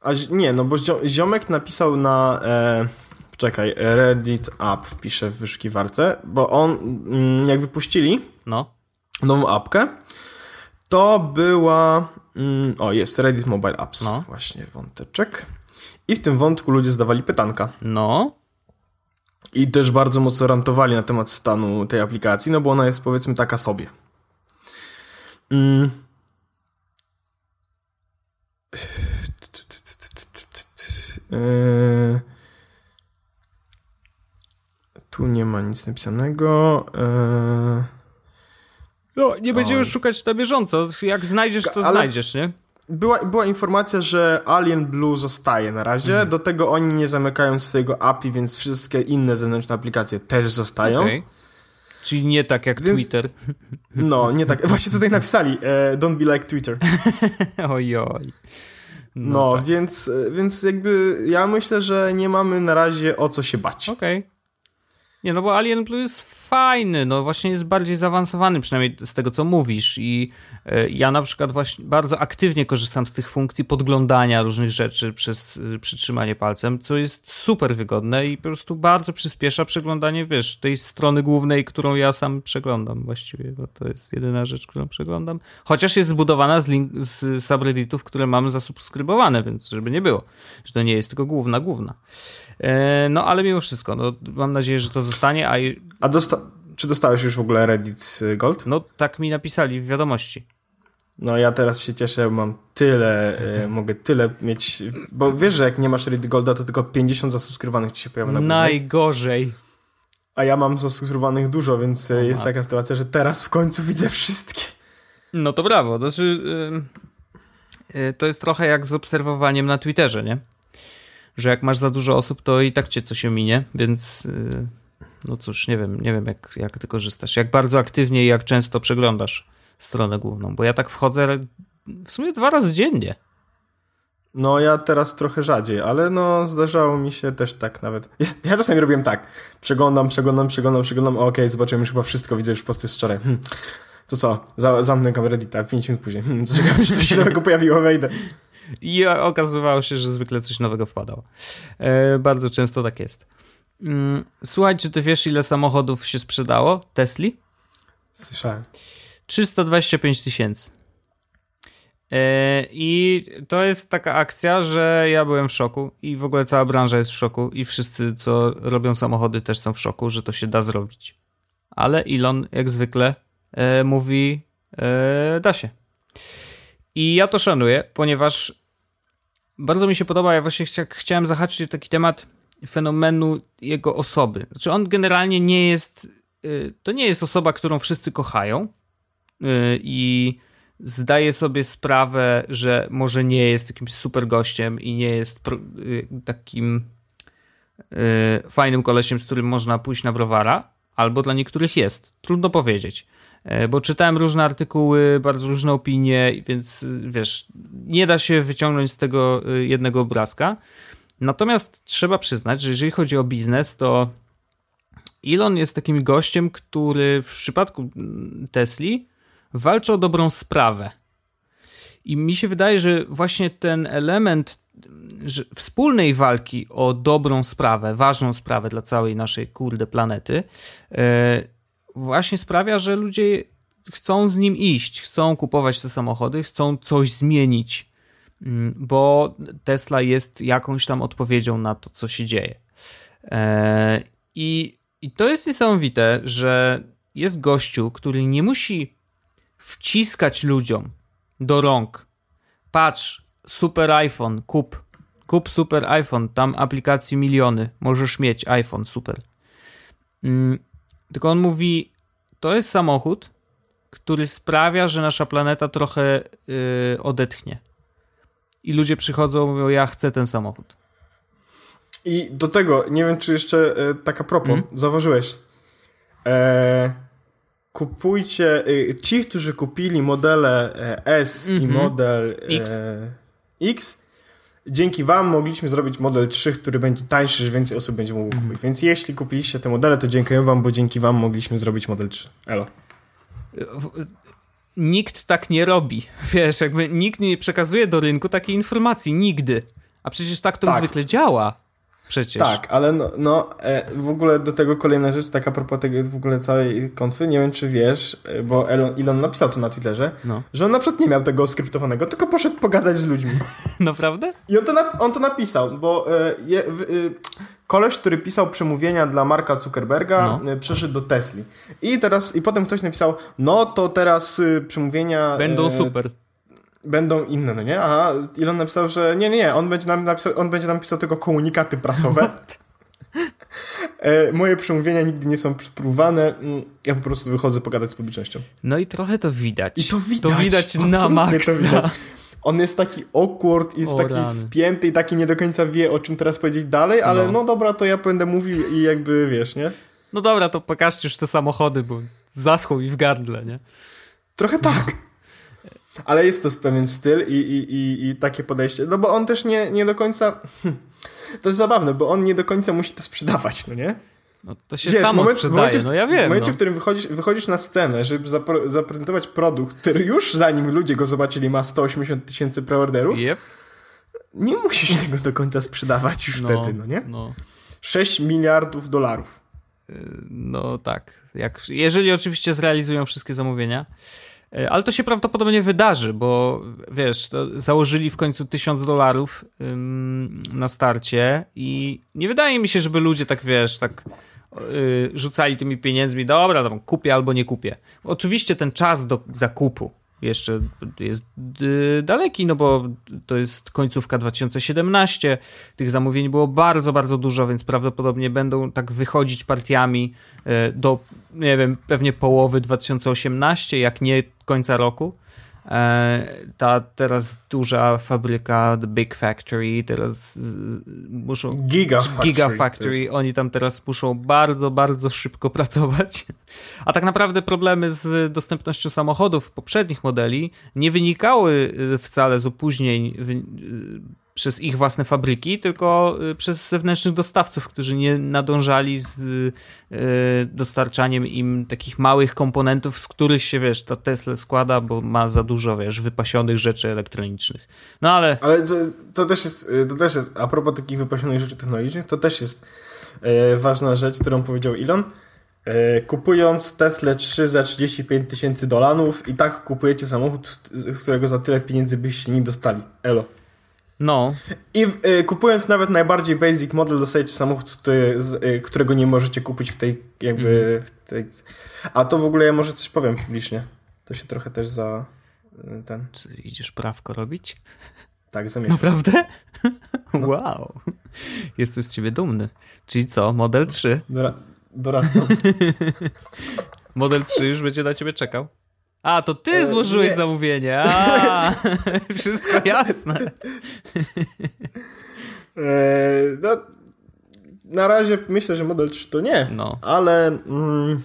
A nie, no bo zio- ziomek napisał na. E, czekaj, Reddit App wpiszę w wyszukiwarce, bo on, mm, jak wypuścili No. Nową apkę, to była. Mm, o, jest Reddit Mobile Apps. No. Właśnie wąteczek. I w tym wątku ludzie zadawali pytanka. No. I też bardzo mocno rantowali na temat stanu tej aplikacji, no bo ona jest powiedzmy taka sobie. Mm. Eee, Tu nie ma nic napisanego. Eee, No, nie będziemy Oj. szukać na bieżąco. Jak znajdziesz, to Ale- znajdziesz, nie? Była, była informacja, że Alien Blue zostaje na razie. Do tego oni nie zamykają swojego API, więc wszystkie inne zewnętrzne aplikacje też zostają. Okej. Czyli nie tak jak Więc- Twitter. No, nie tak. Właśnie tutaj napisali, e, don't be like Twitter. Ojoj. No, tak. więc, e, więc jakby ja myślę, że nie mamy na razie o co się bać. Okej. Nie, no bo Alien Blue jest fajny, no właśnie jest bardziej zaawansowany, przynajmniej z tego, co mówisz i e, ja na przykład właśnie bardzo aktywnie korzystam z tych funkcji podglądania różnych rzeczy przez e, przytrzymanie palcem, co jest super wygodne i po prostu bardzo przyspiesza przeglądanie, wiesz, tej strony głównej, którą ja sam przeglądam właściwie, bo to jest jedyna rzecz, którą przeglądam. Chociaż jest zbudowana z, link, z subredditów, które mam zasubskrybowane, więc żeby nie było, że to nie jest tylko główna, główna. E, no ale mimo wszystko, no, mam nadzieję, że to zostanie, a A dosta czy dostałeś już w ogóle Reddit e, Gold? no tak mi napisali w wiadomości. No ja teraz się cieszę, mam tyle, e, mogę tyle mieć, bo wiesz, że jak nie masz Reddit Golda, to tylko 50 zasubskrybowanych ci się pojawia na. Najgorzej. A ja mam zasubskrybowanych dużo, więc e, jest matko. taka sytuacja, że teraz w końcu widzę wszystkie. No to brawo. Znaczy, y, y, to jest trochę jak z obserwowaniem na Twitterze, nie? Że jak masz za dużo osób, to i tak cię coś ominie, więc y, no cóż, nie wiem, nie wiem jak, jak ty korzystasz. Jak bardzo aktywnie i jak często przeglądasz stronę główną, bo ja tak wchodzę w sumie dwa razy dziennie. No ja teraz trochę rzadziej, ale no zdarzało mi się też tak nawet. Ja, ja czasami robiłem tak. Przeglądam, przeglądam, przeglądam, przeglądam. Okej, zobaczyłem już chyba wszystko, widzę już posty z wczoraj. Hm. To co? Za, zamknę kamerę Reddita, 5 minut później. Hmm, czekam, czy coś się nowego pojawiło, wejdę. I okazywało się, że zwykle coś nowego wpadało. E, bardzo często tak jest. Mm, Słuchaj, czy ty wiesz, ile samochodów się sprzedało? Tesli? Słyszałem. 325 tysięcy. E, I to jest taka akcja, że ja byłem w szoku i w ogóle cała branża jest w szoku i wszyscy, co robią samochody też są w szoku, że to się da zrobić. Ale Elon, jak zwykle, e, mówi, e, da się. I ja to szanuję, ponieważ bardzo mi się podoba, ja właśnie chcia, chciałem zahaczyć taki temat fenomenu jego osoby. Znaczy on generalnie nie jest, y, to nie jest osoba, którą wszyscy kochają y, i zdaje sobie sprawę, że może nie jest jakimś super gościem i nie jest y, takim fajnym kolesiem, z którym można pójść na browara, albo dla niektórych jest. Trudno powiedzieć. E, bo czytałem różne artykuły, bardzo różne opinie, więc wiesz, nie da się wyciągnąć z tego jednego obrazka. Natomiast trzeba przyznać, że jeżeli chodzi o biznes, to Elon jest takim gościem, który w przypadku Tesli walczy o dobrą sprawę. I mi się wydaje, że właśnie ten element wspólnej walki o dobrą sprawę, ważną sprawę dla całej naszej kurde planety, e, właśnie sprawia, że ludzie chcą z nim iść, chcą kupować te samochody, chcą coś zmienić, bo Tesla jest jakąś tam odpowiedzią na to, co się dzieje. E, I, i to jest niesamowite, że jest gościu, który nie musi wciskać ludziom do rąk. Patrz, super iPhone, kup. Kup super iPhone, tam aplikacji miliony, możesz mieć iPhone, super. Mm, tylko on mówi, to jest samochód, który sprawia, że nasza planeta trochę yy, odetchnie. I ludzie przychodzą i mówią, ja chcę ten samochód. I do tego, nie wiem czy jeszcze e, taka propos, mm. zauważyłeś, e, kupujcie, e, ci, którzy kupili modele e, S mm -hmm. i mhm. model e, X. X, dzięki wam mogliśmy zrobić model 3, który będzie tańszy, że więcej osób będzie mogło kupić. Więc jeśli kupiliście te modele, to dziękuję wam, bo dzięki wam mogliśmy zrobić model 3. Elo. Nikt tak nie robi. Wiesz, jakby nikt nie przekazuje do rynku takiej informacji. Nigdy. A przecież tak to tak. zwykle działa przecież. Tak, ale no, no e, w ogóle do tego kolejna rzecz, taka propos tego w ogóle całej konfy, nie wiem czy wiesz, e, bo Elon, Elon napisał to na Twitterze, no. że on na przykład nie miał tego skryptowanego, tylko poszedł pogadać z ludźmi. Naprawdę? I on to, na, on to napisał, bo e, je, w, koleś, który pisał przemówienia dla Marka Zuckerberga, no. przeszedł do Tesli. I teraz, i potem ktoś napisał, no to teraz przemówienia... Będą e, super będą inne, no nie? A Elon napisał, że nie, nie, nie, on będzie nam napisał, on będzie nam pisał tylko komunikaty prasowe. e, moje przemówienia nigdy nie są próbowane. Mm, ja po prostu wychodzę pogadać z publicznością. No i trochę to widać. I to widać. To widać na maksa. To widać. On jest taki awkward, jest o, taki rany. spięty i taki nie do końca wie, o czym teraz powiedzieć dalej, ale no. no dobra, to ja będę mówił i jakby wiesz, nie? No dobra, to pokażcie już te samochody, bo zaschło mi w gardle, nie? Trochę tak. Ale jest to pewien styl i, i, i, i takie podejście. No bo on też nie, nie do końca. To jest zabawne, bo on nie do końca musi to sprzedawać, no nie? No to się Wiesz, samo moment, sprzedaje, momencie, no ja wiem. W momencie, no. w którym wychodzisz, wychodzisz na scenę, żeby zaprezentować produkt, który już zanim ludzie go zobaczyli ma 180 tysięcy preorderów, yep. nie musisz tego do końca sprzedawać już no, wtedy, no nie? No. 6 miliardów dolarów. No tak. Jak, jeżeli oczywiście zrealizują wszystkie zamówienia. E, ale to się prawdopodobnie wydarzy, bo wiesz, założyli w końcu tysiąc dolarów na starcie i nie wydaje mi się, żeby ludzie tak wiesz, tak yy, rzucali tymi pieniędzmi, dobra, tam kupię albo nie kupię. Oczywiście ten czas do zakupu jeszcze jest y, daleki, no bo to jest końcówka 2017. Tych zamówień było bardzo, bardzo dużo, więc prawdopodobnie będą tak wychodzić partiami y, do, nie wiem, pewnie połowy 2018, jak nie końca roku. E, ta teraz duża fabryka, The Big Factory, teraz muszą. Giga Factory. Giga Factory. Jest... Oni tam teraz muszą bardzo, bardzo szybko pracować. A tak naprawdę problemy z dostępnością samochodów poprzednich modeli nie wynikały wcale z opóźnień przez ich własne fabryki, tylko y, przez zewnętrznych dostawców, którzy nie nadążali z y, dostarczaniem im takich małych komponentów, z których się, wiesz, ta Tesla składa, bo ma za dużo, wiesz, wypasionych rzeczy elektronicznych. No ale... Ale to, to też jest, to też jest, a propos takich wypasionych rzeczy technologicznych, to też jest ważna rzecz, którą powiedział Elon. Kupując Tesla 3 za 35 tysięcy dolarów i tak kupujecie samochód, którego za tyle pieniędzy byście nie dostali. Elo. No. I y, kupując nawet najbardziej basic model, dostajecie samochód, który, z, y, którego nie możecie kupić w tej jakby. Mm. W tej... A to w ogóle ja może coś powiem publicznie. To się trochę też za y, ten. Czy idziesz prawko robić? Tak, zamierzam. Naprawdę? No. Wow. Jestem z ciebie dumny. Czyli co, model 3? Dora dorastam. model 3 już będzie na ciebie czekał? A, to ty złożyłeś nie. zamówienie. A, wszystko jasne. Eee, no, na razie myślę, że Model 3 to nie, No. ale mm,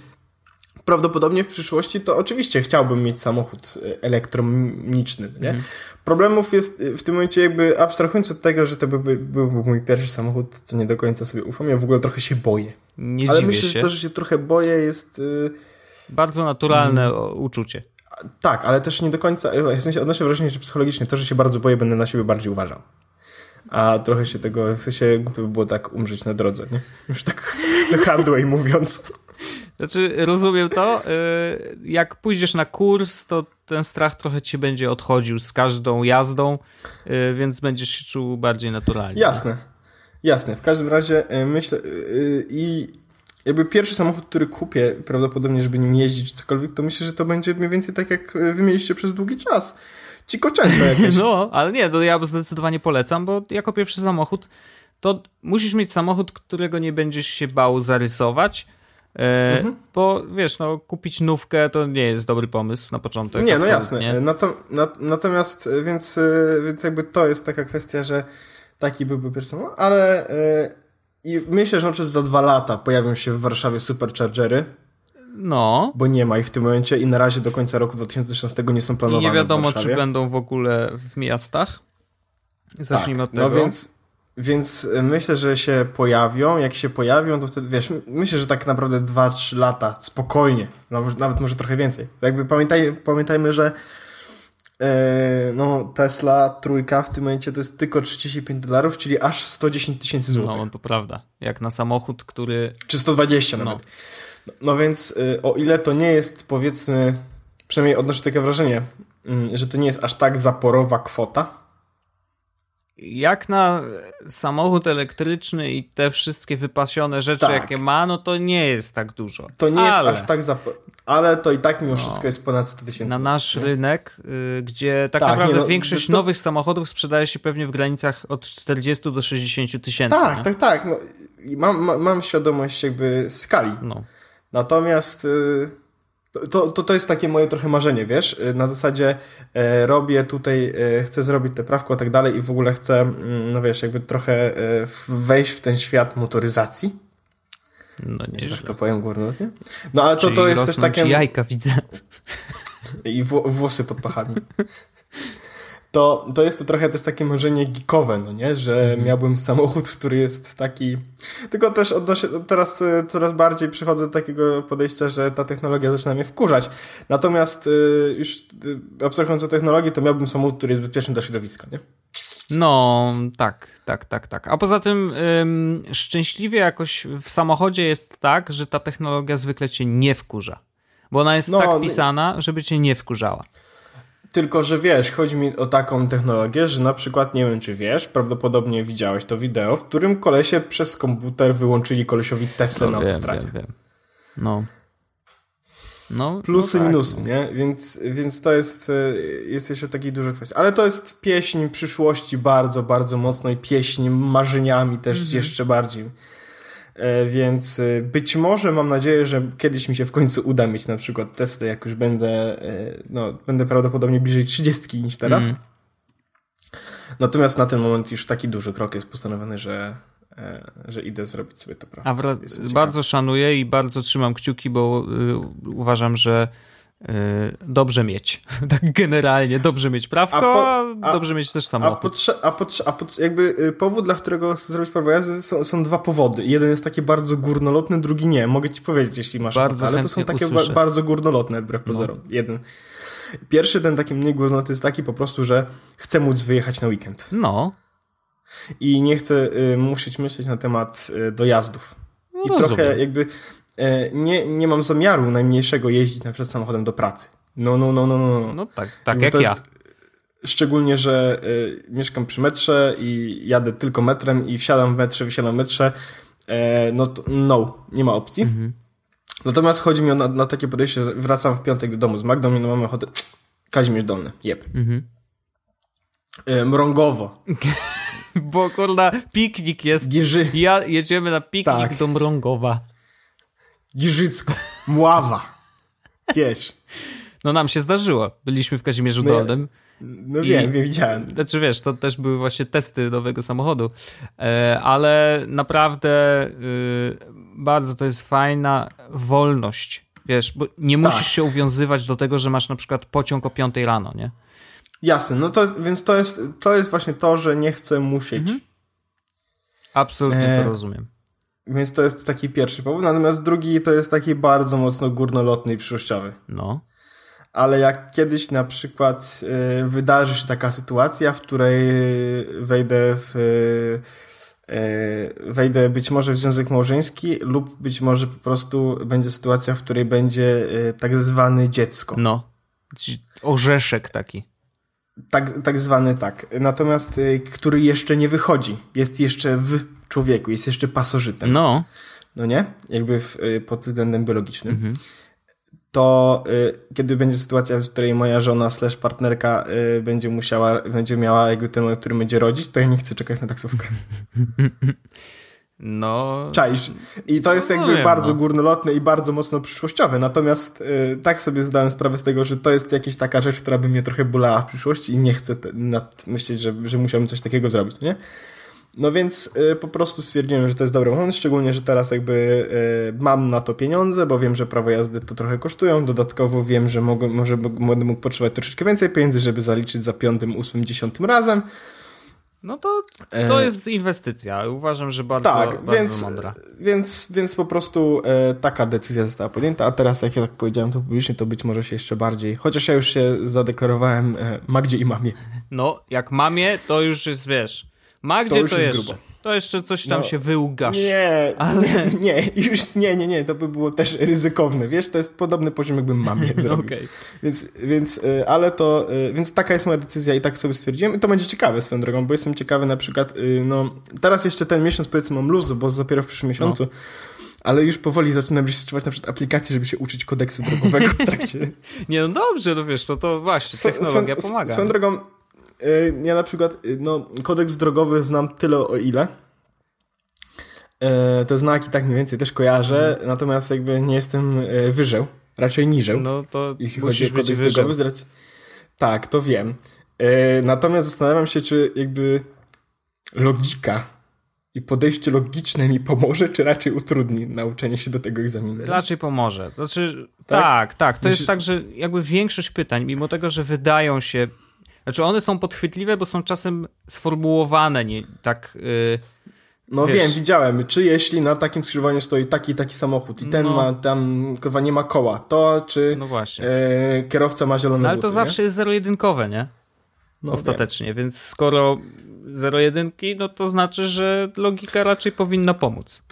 prawdopodobnie w przyszłości to oczywiście chciałbym mieć samochód e, elektroniczny, nie? Mhm. Problemów jest e, w tym momencie jakby abstrahując od tego, że to byłby, byłby mój pierwszy samochód, co nie do końca sobie ufam, ja w ogóle trochę się boję. Nie ale myślę, się. że to, że się trochę boję jest... y, Bardzo naturalne o, uczucie. tak, ale też nie do końca, w sensie odnoszę wrażenie, że psychologicznie to, że się bardzo boję, będę na siebie bardziej uważał. A trochę się tego, w sensie głupio by było tak umrzeć na drodze, nie? Już tak the hard way mówiąc. Znaczy, rozumiem to. y, Jak pójdziesz na kurs, to ten strach trochę ci będzie odchodził z każdą jazdą, y, więc będziesz się czuł bardziej naturalnie. Jasne, jasne. W każdym razie myślę i jakby pierwszy samochód, który kupię, prawdopodobnie, żeby nim jeździć czy cokolwiek, to myślę, że to będzie mniej więcej tak, jak y, wy mieliście przez długi czas. Ci koczęta jakieś. No, ale nie, to ja zdecydowanie polecam, bo jako pierwszy samochód to musisz mieć samochód, którego nie będziesz się bał zarysować. E, Mhm. Bo wiesz, no, kupić nówkę to nie jest dobry pomysł na początek. Nie, no jasne. Nato, na, natomiast, y, więc, y, więc jakby to jest taka kwestia, że taki byłby pierwszy samochód, ale i myślę, że na przykład za dwa lata pojawią się w Warszawie superchargery, No. bo nie ma ich w tym momencie i na razie do końca roku 2016 nie są I planowane nie wiadomo, czy będą w ogóle w miastach. Zacznijmy tak, od tego. No więc, więc myślę, że się pojawią. Jak się pojawią, to wtedy wiesz, myślę, że tak naprawdę 2-3 lata spokojnie, nawet, może trochę więcej. Jakby pamiętaj, pamiętajmy, że no, Tesla trójka w tym momencie to jest tylko 35 dolarów, czyli aż 110 tysięcy złotych. No, to prawda. Jak na samochód, który. Czy 120 No. nawet. No, no więc y, o ile to nie jest powiedzmy, przynajmniej odnoszę takie wrażenie, mm, że to nie jest aż tak zaporowa kwota, Jak na samochód elektryczny i te wszystkie wypasione rzeczy, Tak. jakie ma, no to nie jest tak dużo. to nie Ale jest aż tak zaporowa. Ale to i tak mimo wszystko jest ponad 100 tysięcy. na nasz rynek, y, gdzie tak, Tak, naprawdę nie no, większość sto- nowych samochodów sprzedaje się pewnie w granicach od 40 do 60 tysięcy. Tak, nie? tak, tak. No, mam, ma, mam świadomość jakby skali. No. Natomiast y, to, to, to jest takie moje trochę marzenie, wiesz? Y, Na zasadzie e, robię tutaj, e, chcę zrobić te prawko i tak dalej i w ogóle chcę, mm, no wiesz, jakby trochę e, wejść w ten świat motoryzacji, No nie. tak to powiem górnolotnie. No ale to, Czyli to jest też takie... jajka, widzę. I wło- włosy pod pachami. To, to jest to trochę też takie marzenie geekowe, no nie? Że miałbym samochód, który jest taki... Tylko też odnoszę, teraz e, coraz bardziej przychodzę do takiego podejścia, że ta technologia zaczyna mnie wkurzać. Natomiast e, już e, abstrahując od technologii, to miałbym samochód, który jest bezpieczny dla środowiska, nie? No, tak, tak, tak, tak. A poza tym ym, szczęśliwie jakoś w samochodzie jest tak, że ta technologia zwykle cię nie wkurza. Bo ona jest No, tak pisana, żeby cię nie wkurzała. Tylko, że wiesz, chodzi mi o taką technologię, że na przykład, nie wiem czy wiesz, prawdopodobnie widziałeś to wideo, w którym kolesie przez komputer wyłączyli kolesiowi Tesla na wiem, autostradzie. wiem, wiem. No. No, Plusy, no tak. minusy, nie? Więc, więc to jest, e, jest jeszcze takiej dużej kwestii. Ale to jest pieśń przyszłości bardzo, bardzo mocno i pieśń marzeniami też Mhm. jeszcze bardziej. E, Więc e, być może mam nadzieję, że kiedyś mi się w końcu uda mieć na przykład Tesla, jak już będę, e, no, będę prawdopodobnie bliżej 30 niż teraz. Mhm. Natomiast na ten moment już taki duży krok jest postanowiony, że, e, że idę zrobić sobie to prawo. A ciekawe. bardzo szanuję i bardzo trzymam kciuki, bo y, uważam, że y, dobrze mieć. tak generalnie, dobrze mieć prawko, A po- a dobrze mieć też A, samochód. a, potrze- a potrze- jakby y, powód, dla którego chcę zrobić prawo jazdy są, są dwa powody. Jeden jest taki bardzo górnolotny, drugi nie. Mogę ci powiedzieć, jeśli masz Bardzo ochotę, ale to są takie ba-. No. bardzo górnolotne, wbrew pozorom. Jeden. Pierwszy, ten taki mniej górnolotny jest taki po prostu, że chcę móc wyjechać na weekend. No, I nie chcę y, musieć myśleć na temat y, dojazdów. no I rozumiem. trochę jakby nie, nie mam zamiaru najmniejszego jeździć na przykład samochodem do pracy. No, no, no, no, no. no. No tak, tak jak to ja. jest- Szczególnie, że y, mieszkam przy metrze i jadę tylko metrem i wsiadam w metrze, wysiadam w metrze, e, no to no, nie ma opcji. Mhm. Natomiast chodzi mi o na, na takie podejście, że wracam w piątek do domu z Magdą i no mamy ochotę, Kazimierz Dolny, jeb. Mhm. E, Mrągowo, Bo kurna, piknik jest. Giży, Ja jedziemy na piknik Tak. do Mrągowa. Giżycko, Mława, wiesz. No nam się zdarzyło. Byliśmy w Kazimierzu No Dolnym. No wiem, wiem, widziałem. Znaczy wiesz, to też były właśnie testy nowego samochodu, e, ale naprawdę y, bardzo to jest fajna wolność. Wiesz, bo nie musisz Tak. się uwiązywać do tego, że masz na przykład pociąg o 5 rano, nie? Jasne, no to, więc to jest, to jest właśnie to, że nie chcę musieć. Mhm. Absolutnie E, to rozumiem. Więc to jest taki pierwszy powód. Natomiast drugi to jest taki bardzo mocno górnolotny i przyszłościowy. No. Ale jak kiedyś na przykład y, wydarzy się taka sytuacja, w której wejdę w. y, wejdę być może w związek małżeński, lub być może po prostu będzie sytuacja, w której będzie y, tak zwany dziecko. No. Orzeszek taki. Tak, tak zwany tak. Natomiast y, który jeszcze nie wychodzi. Jest jeszcze w człowieku, jest jeszcze pasożytem. No. No nie? Jakby w, y, pod względem biologicznym. Mhm. To y, kiedy będzie sytuacja, w której moja żona slash partnerka y, będzie musiała, będzie miała jakby ten moment, który będzie rodzić, to ja nie chcę czekać na taksówkę. No. Czaisz. I to jest No jakby wiem, bardzo no. górnolotne i bardzo mocno przyszłościowe. Natomiast y, tak sobie zdałem sprawę z tego, że to jest jakaś taka rzecz, która by mnie trochę bolała w przyszłości i nie chcę te, nad, myśleć, że, że musiałbym coś takiego zrobić, nie? No więc y, po prostu stwierdziłem, że to jest dobry moment, szczególnie, że teraz jakby y, mam na to pieniądze, bo wiem, że prawo jazdy to trochę kosztują. Dodatkowo wiem, że mogę, może będę mógł potrzebować troszeczkę więcej pieniędzy, żeby zaliczyć za piątym, ósmym, dziesiątym razem. No to, to E, jest inwestycja. Uważam, że bardzo, Tak, bardzo więc, mądra. więc, więc po prostu e, taka decyzja została podjęta, a teraz jak ja tak powiedziałem to publicznie, to być może się jeszcze bardziej, chociaż ja już się zadeklarowałem e, Magdzie i mamie. No, jak mamie, to już jest, wiesz. Magdzie To to, już jest jeszcze. grubo. To jeszcze coś tam No, się wyłgasz. Nie, Ale- nie, już nie, nie, nie, to by było też ryzykowne, wiesz, to jest podobny poziom, jakbym mamie zrobił. Okej. Więc, więc, y, ale to, y, więc taka jest moja decyzja i tak sobie stwierdziłem i to będzie ciekawe swoją drogą, bo jestem ciekawy na przykład, y, no, teraz jeszcze ten miesiąc powiedzmy mam luzu, bo dopiero w przyszłym miesiącu, ale już powoli zaczynam rejestrować na przykład aplikacje, żeby się uczyć kodeksu drogowego w trakcie. Nie, no dobrze, no wiesz, to, to właśnie, technologia swo- pomaga. Swoją drogą, ja na przykład, y, no, kodeks drogowy znam tyle o ile, Y, te znaki tak mniej więcej też kojarzę, natomiast jakby nie jestem y, wyżeł, raczej niżeł. No to jeśli chodzi o kodeks wyżej. drogowy. z racji- Tak, to wiem. Natomiast zastanawiam się, czy jakby logika i podejście logiczne mi pomoże, czy raczej utrudni nauczenie się do tego egzaminu. Raczej pomoże. Znaczy, Tak? tak, tak. To Myślę- jest tak, że jakby większość pytań, mimo tego, że wydają się. Znaczy, one są podchwytliwe, bo są czasem sformułowane nie tak. y, No wiesz. wiem, widziałem. Czy jeśli na takim skrzyżowaniu stoi taki i taki samochód i ten No. ma tam, kurwa, nie ma koła, to czy no właśnie. e, kierowca ma zielone No, ale to buty, zawsze jest zero-jedynkowe, nie? nie? No, Ostatecznie, więc skoro zero-jedynki, no to znaczy, że logika raczej powinna pomóc.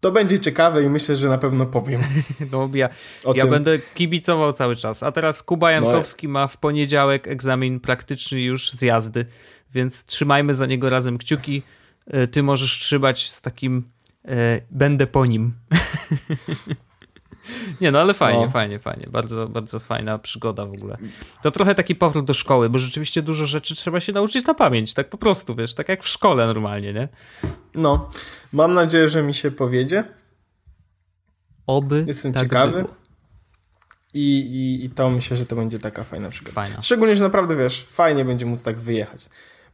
To będzie ciekawe i myślę, że na pewno powiem No, ja, ja tym. będę kibicował cały czas. A teraz Kuba Jankowski ma w poniedziałek egzamin praktyczny już z jazdy, więc trzymajmy za niego razem kciuki. E, Ty możesz trzymać z takim e, będę po nim. Nie no, ale fajnie, No. fajnie, fajnie. Bardzo, bardzo fajna przygoda w ogóle. To trochę taki powrót do szkoły, bo rzeczywiście dużo rzeczy trzeba się nauczyć na pamięć, tak po prostu, wiesz, tak jak w szkole normalnie, nie? No, mam nadzieję, że mi się powiedzie. Oby Jestem tak ciekawy. było. I, i, I to myślę, że to będzie taka fajna przygoda. Fajna. Szczególnie, że naprawdę wiesz, fajnie będzie móc tak wyjechać.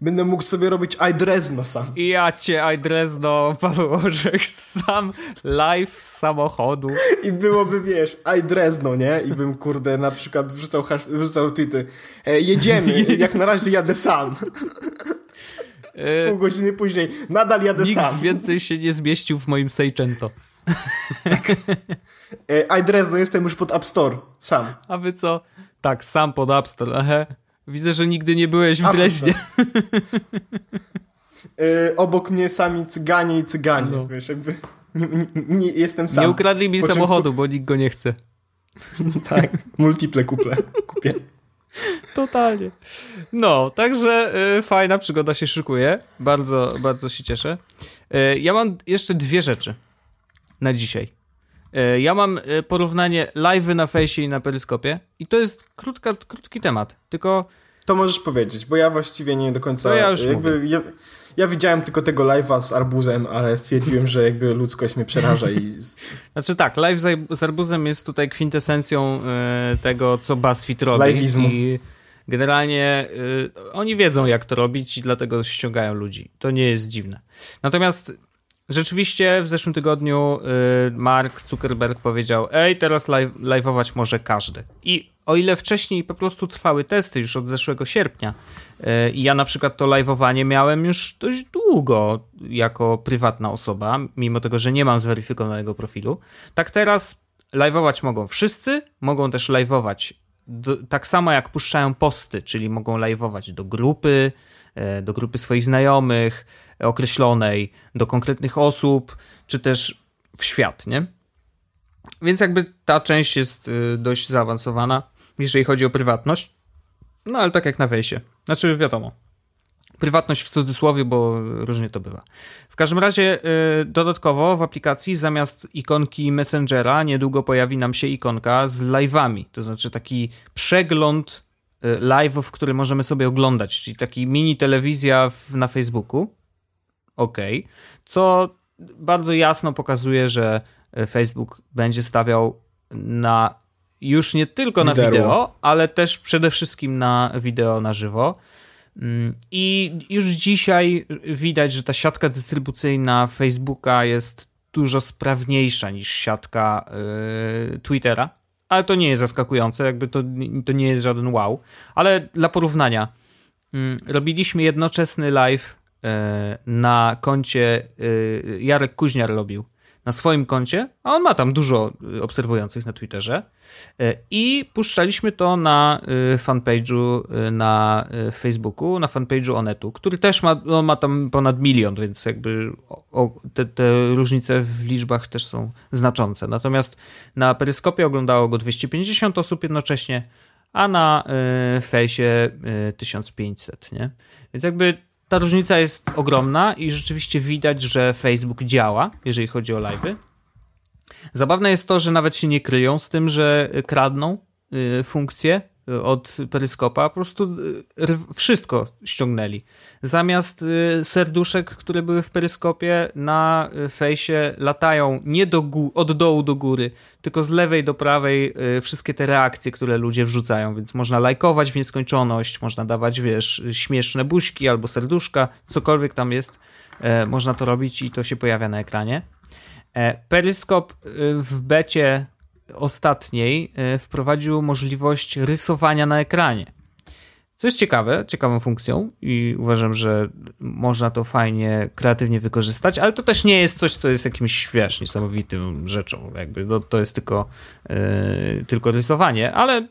Będę mógł sobie robić iDrezno sam. I ja cię, Ajdrezno, Paweł Orzech, sam live z samochodu. I byłoby, wiesz, iDrezno, nie? I bym, kurde, na przykład wrzucał, hasz, wrzucał tweety. E, jedziemy, jak na razie jadę sam. E, Pół godziny później, nadal jadę nikt sam. więcej się nie zmieścił w moim Seicento. E, iDrezno, jestem już pod App Store. Sam. A wy co? Tak, sam pod App Store, aha. Widzę, że nigdy nie byłeś w App Dreźnie. E, obok mnie sami cyganie i cyganie. No. Wiesz, jakby nie, nie, nie jestem sam. Nie ukradli mi samochodu, bo nikt go nie chce. Tak, multiple kuple kupię. Totalnie. No, także y, fajna przygoda się szykuje. Bardzo, bardzo się cieszę. Y, ja mam jeszcze dwie rzeczy na dzisiaj. Y, ja mam y, porównanie live'y na fejsie i na peryskopie i to jest krótka, krótki temat, tylko To możesz powiedzieć, bo ja właściwie nie do końca... To ja już jakby, ja, ja, widziałem tylko tego live'a z arbuzem, ale stwierdziłem, że jakby ludzkość mnie przeraża i... Znaczy tak, live z arbuzem jest tutaj kwintesencją y, tego, co BuzzFeed robi. Live'izmu. I generalnie y, oni wiedzą, jak to robić i dlatego ściągają ludzi. To nie jest dziwne. Natomiast Rzeczywiście w zeszłym tygodniu y, Mark Zuckerberg powiedział: Ej, teraz live, live'ować może każdy. I o ile wcześniej po prostu trwały testy już od zeszłego sierpnia, y, i ja na przykład to live'owanie miałem już dość długo jako prywatna osoba, mimo tego, że nie mam zweryfikowanego profilu, tak teraz live'ować mogą wszyscy, mogą też live'ować tak samo jak puszczają posty, czyli mogą live'ować do grupy, do grupy swoich znajomych określonej do konkretnych osób, czy też w świat, nie? Więc jakby ta część jest y, dość zaawansowana, jeżeli chodzi o prywatność. No ale tak jak na wejście. Znaczy, wiadomo. Prywatność w cudzysłowie, bo różnie to bywa. W każdym razie, dodatkowo w aplikacji zamiast ikonki Messengera niedługo pojawi nam się ikonka z live'ami. To znaczy taki przegląd live'ów, które możemy sobie oglądać, czyli taki mini telewizja w, na Facebooku ok, co bardzo jasno pokazuje, że e, Facebook będzie stawiał na już nie tylko na wideo, ale też przede wszystkim na wideo na żywo. Mm, I już dzisiaj widać, że ta siatka dystrybucyjna Facebooka jest dużo sprawniejsza niż siatka yy, Twittera. Ale to nie jest zaskakujące, jakby to, to nie jest żaden wow. Ale dla porównania, yy, robiliśmy jednoczesny live E, na koncie e, Jarek Kuźniar robił na swoim koncie, a on ma tam dużo e, obserwujących na Twitterze i puszczaliśmy to na fanpage'u na Facebooku, na fanpage'u Onetu, który też ma, on ma tam ponad milion, więc jakby te, te różnice w liczbach też są znaczące. Natomiast na Peryskopie oglądało go 250 osób jednocześnie, a na fejsie 1500, nie? Więc jakby ta różnica jest ogromna i rzeczywiście widać, że Facebook działa, jeżeli chodzi o live'y. Zabawne jest to, że nawet się nie kryją z tym, że kradną y, funkcje od peryskopa, po prostu y, wszystko ściągnęli. Zamiast y, serduszek, które były w peryskopie, na y, fejsie latają nie do od dołu do góry, tylko z lewej do prawej wszystkie te reakcje, które ludzie wrzucają, więc można lajkować w nieskończoność, można dawać, wiesz, śmieszne buźki albo serduszka, cokolwiek tam jest, e, można to robić i to się pojawia na ekranie. E, peryskop w becie ostatniej e, wprowadził możliwość rysowania na ekranie. Co jest ciekawe, ciekawą funkcją i uważam, że można to fajnie, kreatywnie wykorzystać, ale to też nie jest coś, co jest jakimś, wiesz, niesamowitym rzeczą, jakby to, to jest tylko, yy, tylko rysowanie, ale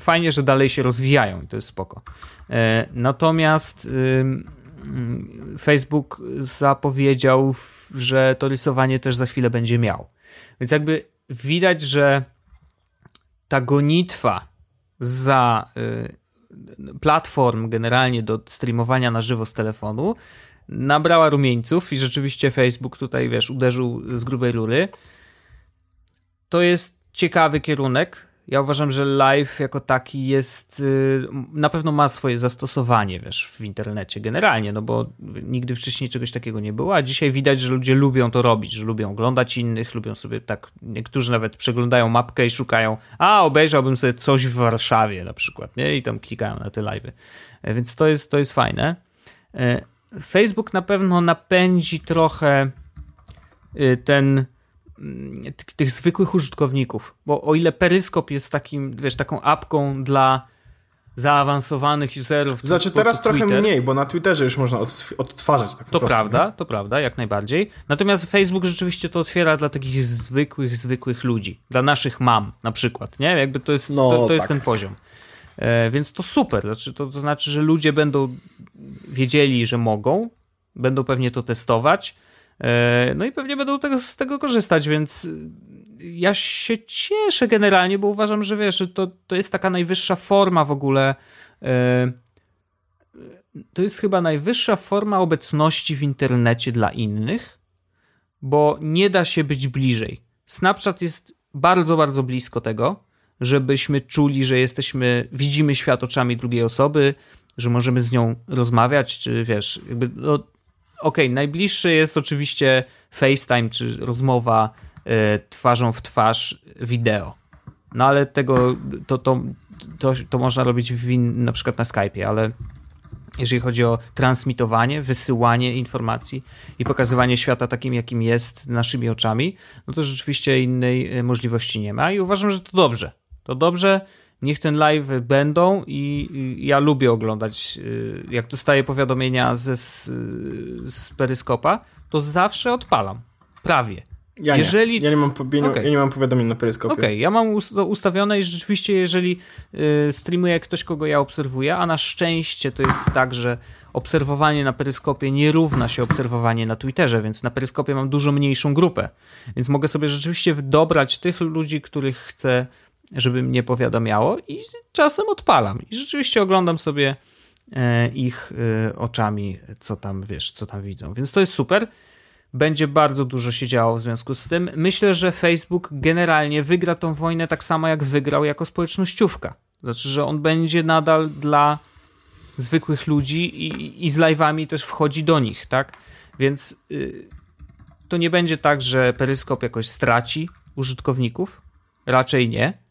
fajnie, że dalej się rozwijają to jest spoko. Yy, natomiast yy, Facebook zapowiedział, że to rysowanie też za chwilę będzie miał. Więc jakby widać, że ta gonitwa za y, platform generalnie do streamowania na żywo z telefonu nabrała rumieńców i rzeczywiście Facebook tutaj, wiesz, uderzył z grubej rury. To jest ciekawy kierunek, ja uważam, że live jako taki jest, y, na pewno ma swoje zastosowanie, wiesz, w internecie generalnie, no bo nigdy wcześniej czegoś takiego nie było, a dzisiaj widać, że ludzie lubią to robić, że lubią oglądać innych, lubią sobie tak, niektórzy nawet przeglądają mapkę i szukają, a obejrzałbym sobie coś w Warszawie na przykład, nie? I tam klikają na te live'y. E, więc to jest, to jest fajne. E, Facebook na pewno napędzi trochę y, ten tych zwykłych użytkowników. Bo o ile Peryskop jest takim, wiesz, taką apką dla zaawansowanych userów. Znaczy teraz trochę mniej, bo na Twitterze już można odtwarzać tak To prawda, nie? to prawda, jak najbardziej. Natomiast Facebook rzeczywiście to otwiera dla takich zwykłych, zwykłych ludzi. Dla naszych mam na przykład, nie? Jakby to jest, no, to, to tak. jest ten poziom. E, więc to super. Znaczy, to, to znaczy, że ludzie będą wiedzieli, że mogą, będą pewnie to testować, no i pewnie będą tego, z tego korzystać, więc ja się cieszę generalnie, bo uważam, że wiesz, to, to jest taka najwyższa forma w ogóle. E, to jest chyba najwyższa forma obecności w internecie dla innych, bo nie da się być bliżej. Snapchat jest bardzo, bardzo blisko tego, żebyśmy czuli, że jesteśmy, widzimy świat oczami drugiej osoby, że możemy z nią rozmawiać, czy wiesz, jakby, no, okej, okay, najbliższy jest oczywiście FaceTime, czy rozmowa y, twarzą w twarz wideo. No ale tego, to, to, to, to można robić w na przykład na Skype'ie, ale jeżeli chodzi o transmitowanie, wysyłanie informacji i pokazywanie świata takim, jakim jest naszymi oczami, no to rzeczywiście innej e, możliwości nie ma i uważam, że to dobrze. To dobrze, niech ten live będą i, i ja lubię oglądać, e, jak dostaję powiadomienia ze, z, z peryskopa, to zawsze odpalam. Prawie. Ja jeżeli... nie. Ja nie mam, okay. ja nie mam powiadomień na peryskopie. Okej, okay. ja mam ustawione i rzeczywiście, jeżeli y, streamuje ktoś, kogo ja obserwuję, a na szczęście to jest tak, że obserwowanie na peryskopie nie równa się obserwowanie na Twitterze, więc na peryskopie mam dużo mniejszą grupę. Więc mogę sobie rzeczywiście dobrać tych ludzi, których chcę, żeby mnie powiadamiało i czasem odpalam. I rzeczywiście oglądam sobie e, ich e, oczami, co tam, wiesz, co tam widzą. Więc to jest super będzie bardzo dużo się działo w związku z tym. Myślę, że Facebook generalnie wygra tą wojnę tak samo jak wygrał jako społecznościówka. Znaczy, że on będzie nadal dla zwykłych ludzi i, i z live'ami też wchodzi do nich, tak? Więc yy, to nie będzie tak, że Peryskop jakoś straci użytkowników. Raczej nie.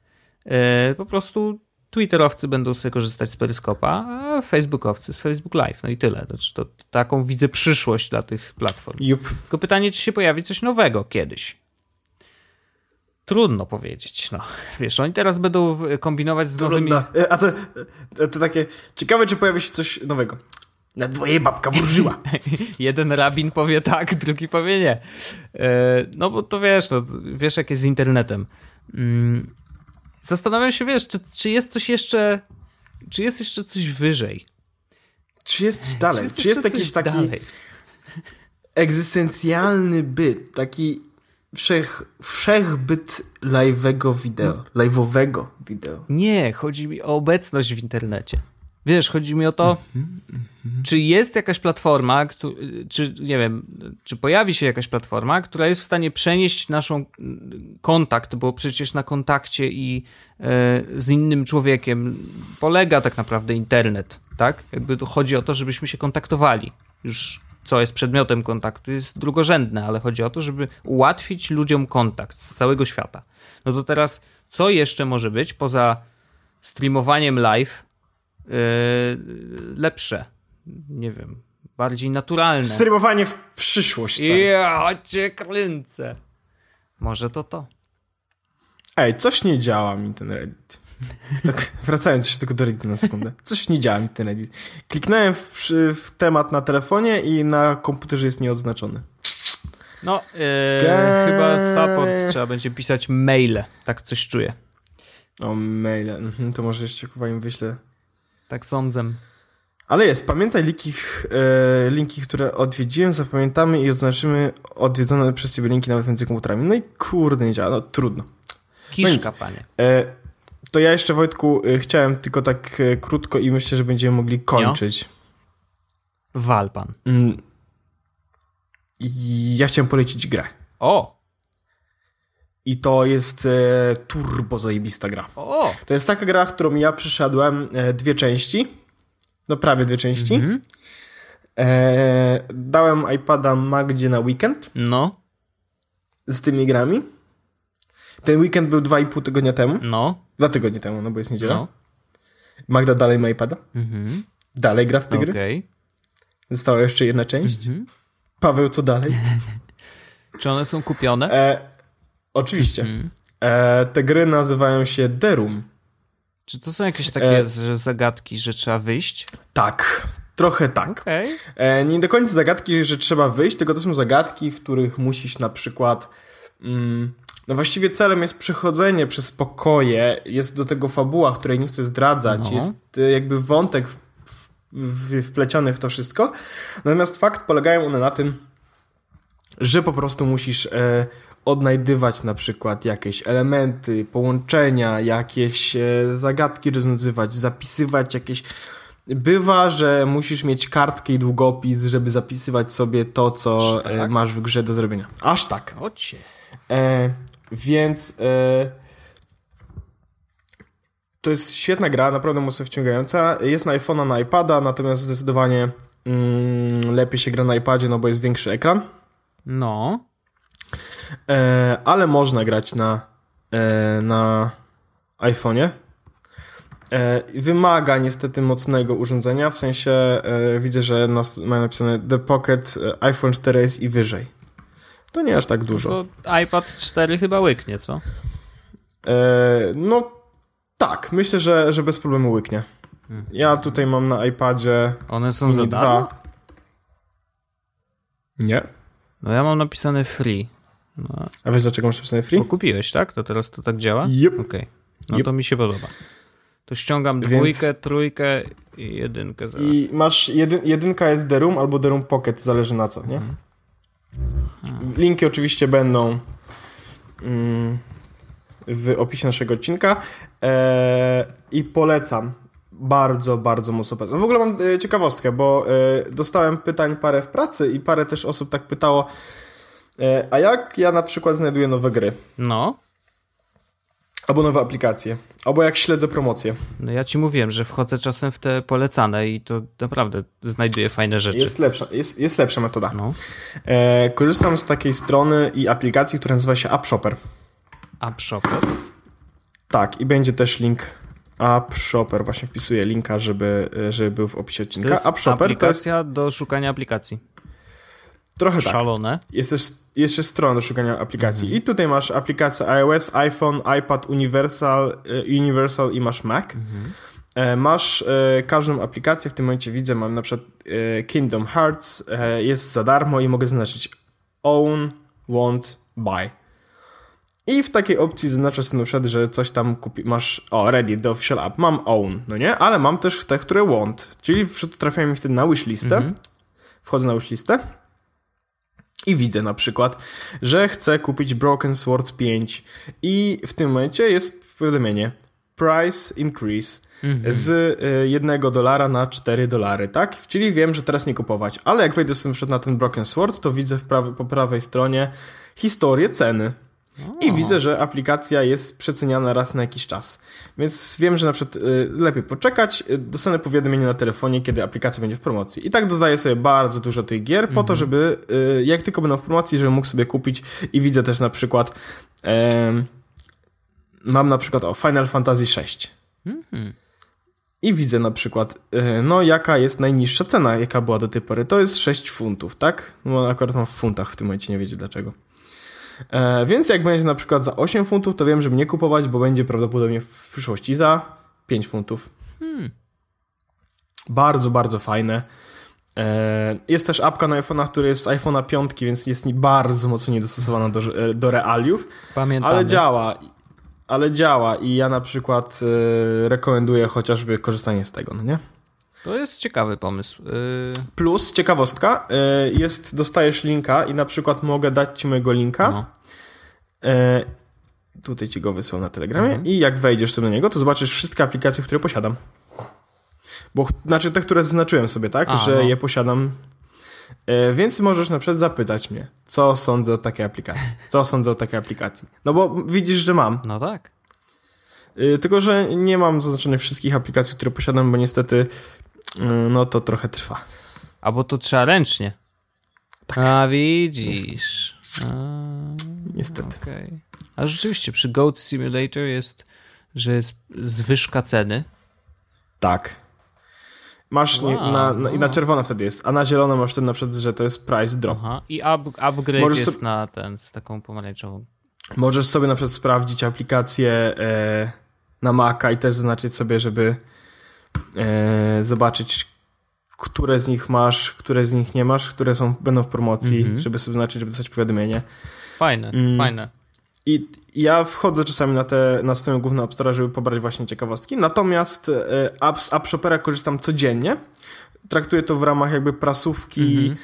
Yy, po prostu Twitterowcy będą sobie korzystać z Peryskopa, a Facebookowcy z Facebook Live. No i tyle. Znaczy, to, to taką widzę przyszłość dla tych platform. Yep. Tylko pytanie, czy się pojawi coś nowego kiedyś. Trudno powiedzieć. No, wiesz, oni teraz będą kombinować z Trudno. nowymi. E, a to, e, to takie ciekawe, czy pojawi się coś nowego. Na dwoje babka wróżyła. Jeden rabin powie tak, drugi powie nie. E, no bo to wiesz, no, wiesz jak jest z internetem. Mm, Zastanawiam się, wiesz, czy, czy jest coś jeszcze. Czy jest jeszcze coś wyżej? Czy jest coś dalej? Czy jest, czy jest jakiś taki dalej? egzystencjalny byt, taki wszech, wszechbyt live'owego wideo, no. live'owego wideo? Nie, chodzi mi o obecność w internecie. Wiesz, chodzi mi o to, czy jest jakaś platforma, czy nie wiem, czy pojawi się jakaś platforma, która jest w stanie przenieść naszą kontakt, bo przecież na kontakcie i e, z innym człowiekiem polega tak naprawdę internet, tak? Jakby tu chodzi o to, żebyśmy się kontaktowali. Już co jest przedmiotem kontaktu jest drugorzędne, ale chodzi o to, żeby ułatwić ludziom kontakt z całego świata. No to teraz, co jeszcze może być poza streamowaniem live lepsze. Nie wiem, bardziej naturalne. Streamowanie w przyszłość. Tak? Ja cię kręcę. Może to to. Ej, coś nie działa mi ten Reddit. Tak, wracając jeszcze tylko do Reddita na sekundę. Coś nie działa mi ten Reddit. Kliknąłem w, w temat na telefonie i na komputerze jest nieodznaczony. No, yy, chyba support trzeba będzie pisać maile. Tak coś czuję. O, maile. Mhm, to może jeszcze chyba im wyślę tak sądzę. Ale jest, pamiętaj linki, e, linki, które odwiedziłem, zapamiętamy i odznaczymy odwiedzone przez ciebie linki nawet między komputerami. No i kurde, nie działa, no trudno. Kiszka, no panie. E, to ja jeszcze, Wojtku, e, chciałem tylko tak e, krótko i myślę, że będziemy mogli kończyć. No. Wal pan. Mm, ja chciałem polecić grę. O! I to jest e, turbo zajebista gra. O! To jest taka gra, którą ja przyszedłem e, dwie części. No prawie dwie części. Mm -hmm. e, dałem iPada Magdzie na weekend. No. Z tymi grami. Ten weekend był dwa i pół tygodnia temu. No. Dwa tygodnie temu, no bo jest niedziela. No. Magda dalej ma iPada. Mhm. Dalej gra w te gry. Okay. Została jeszcze jedna część. Mhm. Paweł, co dalej? Czy one są kupione? E, Oczywiście. Mhm. E, te gry nazywają się Derum. Czy to są jakieś takie e... zagadki, że trzeba wyjść? Tak, trochę tak. Okay. E, nie do końca zagadki, że trzeba wyjść, tylko to są zagadki, w których musisz na przykład... Mm, no właściwie celem jest przechodzenie przez pokoje, jest do tego fabuła, której nie chcę zdradzać, no. jest e, jakby wątek w, w, wpleciony w to wszystko. Natomiast fakt polegają one na tym, że po prostu musisz e, odnajdywać na przykład jakieś elementy, połączenia, jakieś e, zagadki rozwiązywać, zapisywać jakieś. Bywa, że musisz mieć kartkę i długopis, żeby zapisywać sobie to, co e, tak? masz w grze do zrobienia. Aż tak. Ocie. E, więc e, to jest świetna gra, naprawdę mocno wciągająca. Jest na iPhone'a, na iPada, natomiast zdecydowanie mm, lepiej się gra na iPadzie, no bo jest większy ekran. No. E, ale można grać na, e, na iPhone'ie. E, wymaga niestety mocnego urządzenia, w sensie e, widzę, że nas, mają napisane The Pocket, e, iPhone 4S i wyżej. To nie aż tak dużo. To iPad 4 chyba łyknie, co? E, no tak, myślę, że, że bez problemu łyknie. Ja tutaj mam na iPadzie. One są za darmo? Nie. No ja mam napisane free. No. A wiesz dlaczego masz napisane free? Bo kupiłeś, tak? To teraz to tak działa? Yep. Okay. No Yep. to mi się podoba. To ściągam Więc- dwójkę, trójkę i jedynkę zaraz. I masz jedyn, jedynka jest The Room albo The Room Pocket, zależy na co, nie? Linki oczywiście będą mm, w opisie naszego odcinka e, i polecam. Bardzo, bardzo mocno polecam. W ogóle mam e, ciekawostkę, bo e, dostałem pytań parę w pracy i parę też osób tak pytało, a jak ja na przykład znajduję nowe gry? No. Albo nowe aplikacje, albo jak śledzę promocje. No ja ci mówiłem, że wchodzę czasem w te polecane i to naprawdę znajduję fajne rzeczy. Jest lepsza, jest, jest lepsza metoda. No. E, korzystam z takiej strony i aplikacji, która nazywa się App Shopper. App Shopper. Tak, i będzie też link App Shopper. Właśnie wpisuję linka, żeby, żeby był w opisie To odcinka. jest App Shopper to jest aplikacja do szukania aplikacji. trochę tak. Szalone. Jest też jeszcze strona do szukania aplikacji. Mhm. I tutaj masz aplikację iOS, iPhone, iPad, Universal, e, Universal i masz Mac. Mhm. E, Masz e, każdą aplikację, w tym momencie widzę, mam na przykład Kingdom Hearts, jest za darmo i mogę zaznaczyć Own, Want, Buy. I w takiej opcji zaznaczasz sobie na przykład, że coś tam kupi, masz, o, ready do official app, mam Own, no nie? Ale mam też te, które Want, czyli trafiają mi wtedy na wishlistę, wchodzę na wishlistę i widzę na przykład, że chcę kupić Broken Sword 5 i w tym momencie jest powiadomienie price increase z y, 1 dolara na 4 dolary, tak? Czyli wiem, że teraz nie kupować, ale jak wejdę sobie na ten Broken Sword, to widzę w prawy, po prawej stronie historię ceny. I widzę, że aplikacja jest przeceniana raz na jakiś czas. Więc wiem, że na przykład y, lepiej poczekać, y, dostanę powiadomienie na telefonie, kiedy aplikacja będzie w promocji. I tak dodaję sobie bardzo dużo tych gier po to, żeby y, jak tylko będą w promocji, żebym mógł sobie kupić i widzę też na przykład mam na przykład o Final Fantasy VI. I widzę na przykład, y, no jaka jest najniższa cena, jaka była do tej pory. To jest 6 funtów, tak? No akurat mam w funtach w tym momencie, nie wiecie dlaczego. E, więc jak będzie na przykład za 8 funtów, to wiem, żeby nie kupować, bo będzie prawdopodobnie w przyszłości za 5 funtów. Bardzo, bardzo fajne. E, jest też apka na iPhone'a, która jest z iPhone'a 5, więc jest bardzo mocno niedostosowana do, do realiów, Pamiętamy. ale działa. Ale działa i ja na przykład e, rekomenduję chociażby korzystanie z tego, no nie? To jest ciekawy pomysł. Yy, Plus, ciekawostka, e, jest, dostajesz linka i na przykład mogę dać ci mojego linka. no. E, tutaj ci go wysłał na Telegramie Mhm. i jak wejdziesz sobie do niego, to zobaczysz wszystkie aplikacje, które posiadam. Bo, znaczy te, które zaznaczyłem sobie, tak, A, że no. je posiadam. Więc możesz na przykład zapytać mnie, co sądzę o takiej aplikacji. Co sądzę o takiej aplikacji. No bo widzisz, że mam. no tak. Tylko, że nie mam zaznaczonych wszystkich aplikacji, które posiadam, bo niestety no to trochę trwa. Albo to trzeba ręcznie. Tak. A widzisz. A, Niestety. Okej. Ale rzeczywiście przy Goat Simulator jest, że jest zwyżka ceny. Tak. Masz nie, Wow, na, na, i na czerwono wtedy jest, a na zielono masz ten na przykład, że to jest price drop. Aha. I up, upgrade Możesz jest sobie- na ten z taką pomarańczową. Możesz sobie na przykład sprawdzić aplikację e, na Maca i też zaznaczyć sobie, żeby e, zobaczyć, które z nich masz, które z nich nie masz, które są, będą w promocji, Mhm. żeby sobie zaznaczyć, żeby dostać powiadomienie. Fajne, Mm. fajne. I ja wchodzę czasami na, te, na stronę główną App Store, żeby pobrać właśnie ciekawostki. Natomiast e, app, z App Shopera korzystam codziennie. Traktuję to w ramach jakby prasówki. E,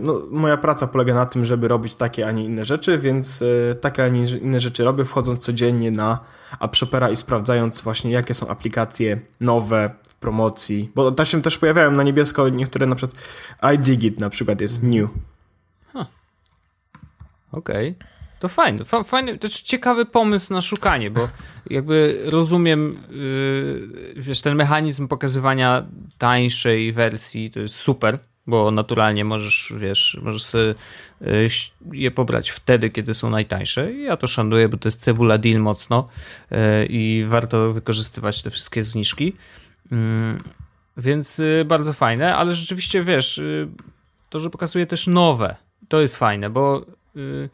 no, moja praca polega na tym, żeby robić takie, a nie inne rzeczy, więc e, takie, a nie inne rzeczy robię, wchodząc codziennie na App Shopera i sprawdzając właśnie, jakie są aplikacje nowe w promocji. Bo tam się też pojawiają na niebiesko niektóre, na przykład iDigit na przykład jest new. Okej. To fajny, fa fajny, to ciekawy pomysł na szukanie, bo jakby rozumiem, yy, wiesz, ten mechanizm pokazywania tańszej wersji to jest super, bo naturalnie możesz, wiesz, możesz yy, je pobrać wtedy, kiedy są najtańsze. Ja to szanuję, bo to jest cebula deal mocno yy, i warto wykorzystywać te wszystkie zniżki. Mm, więc y, bardzo fajne, ale rzeczywiście, wiesz, y, to, że pokazuje też nowe, to jest fajne, bo y,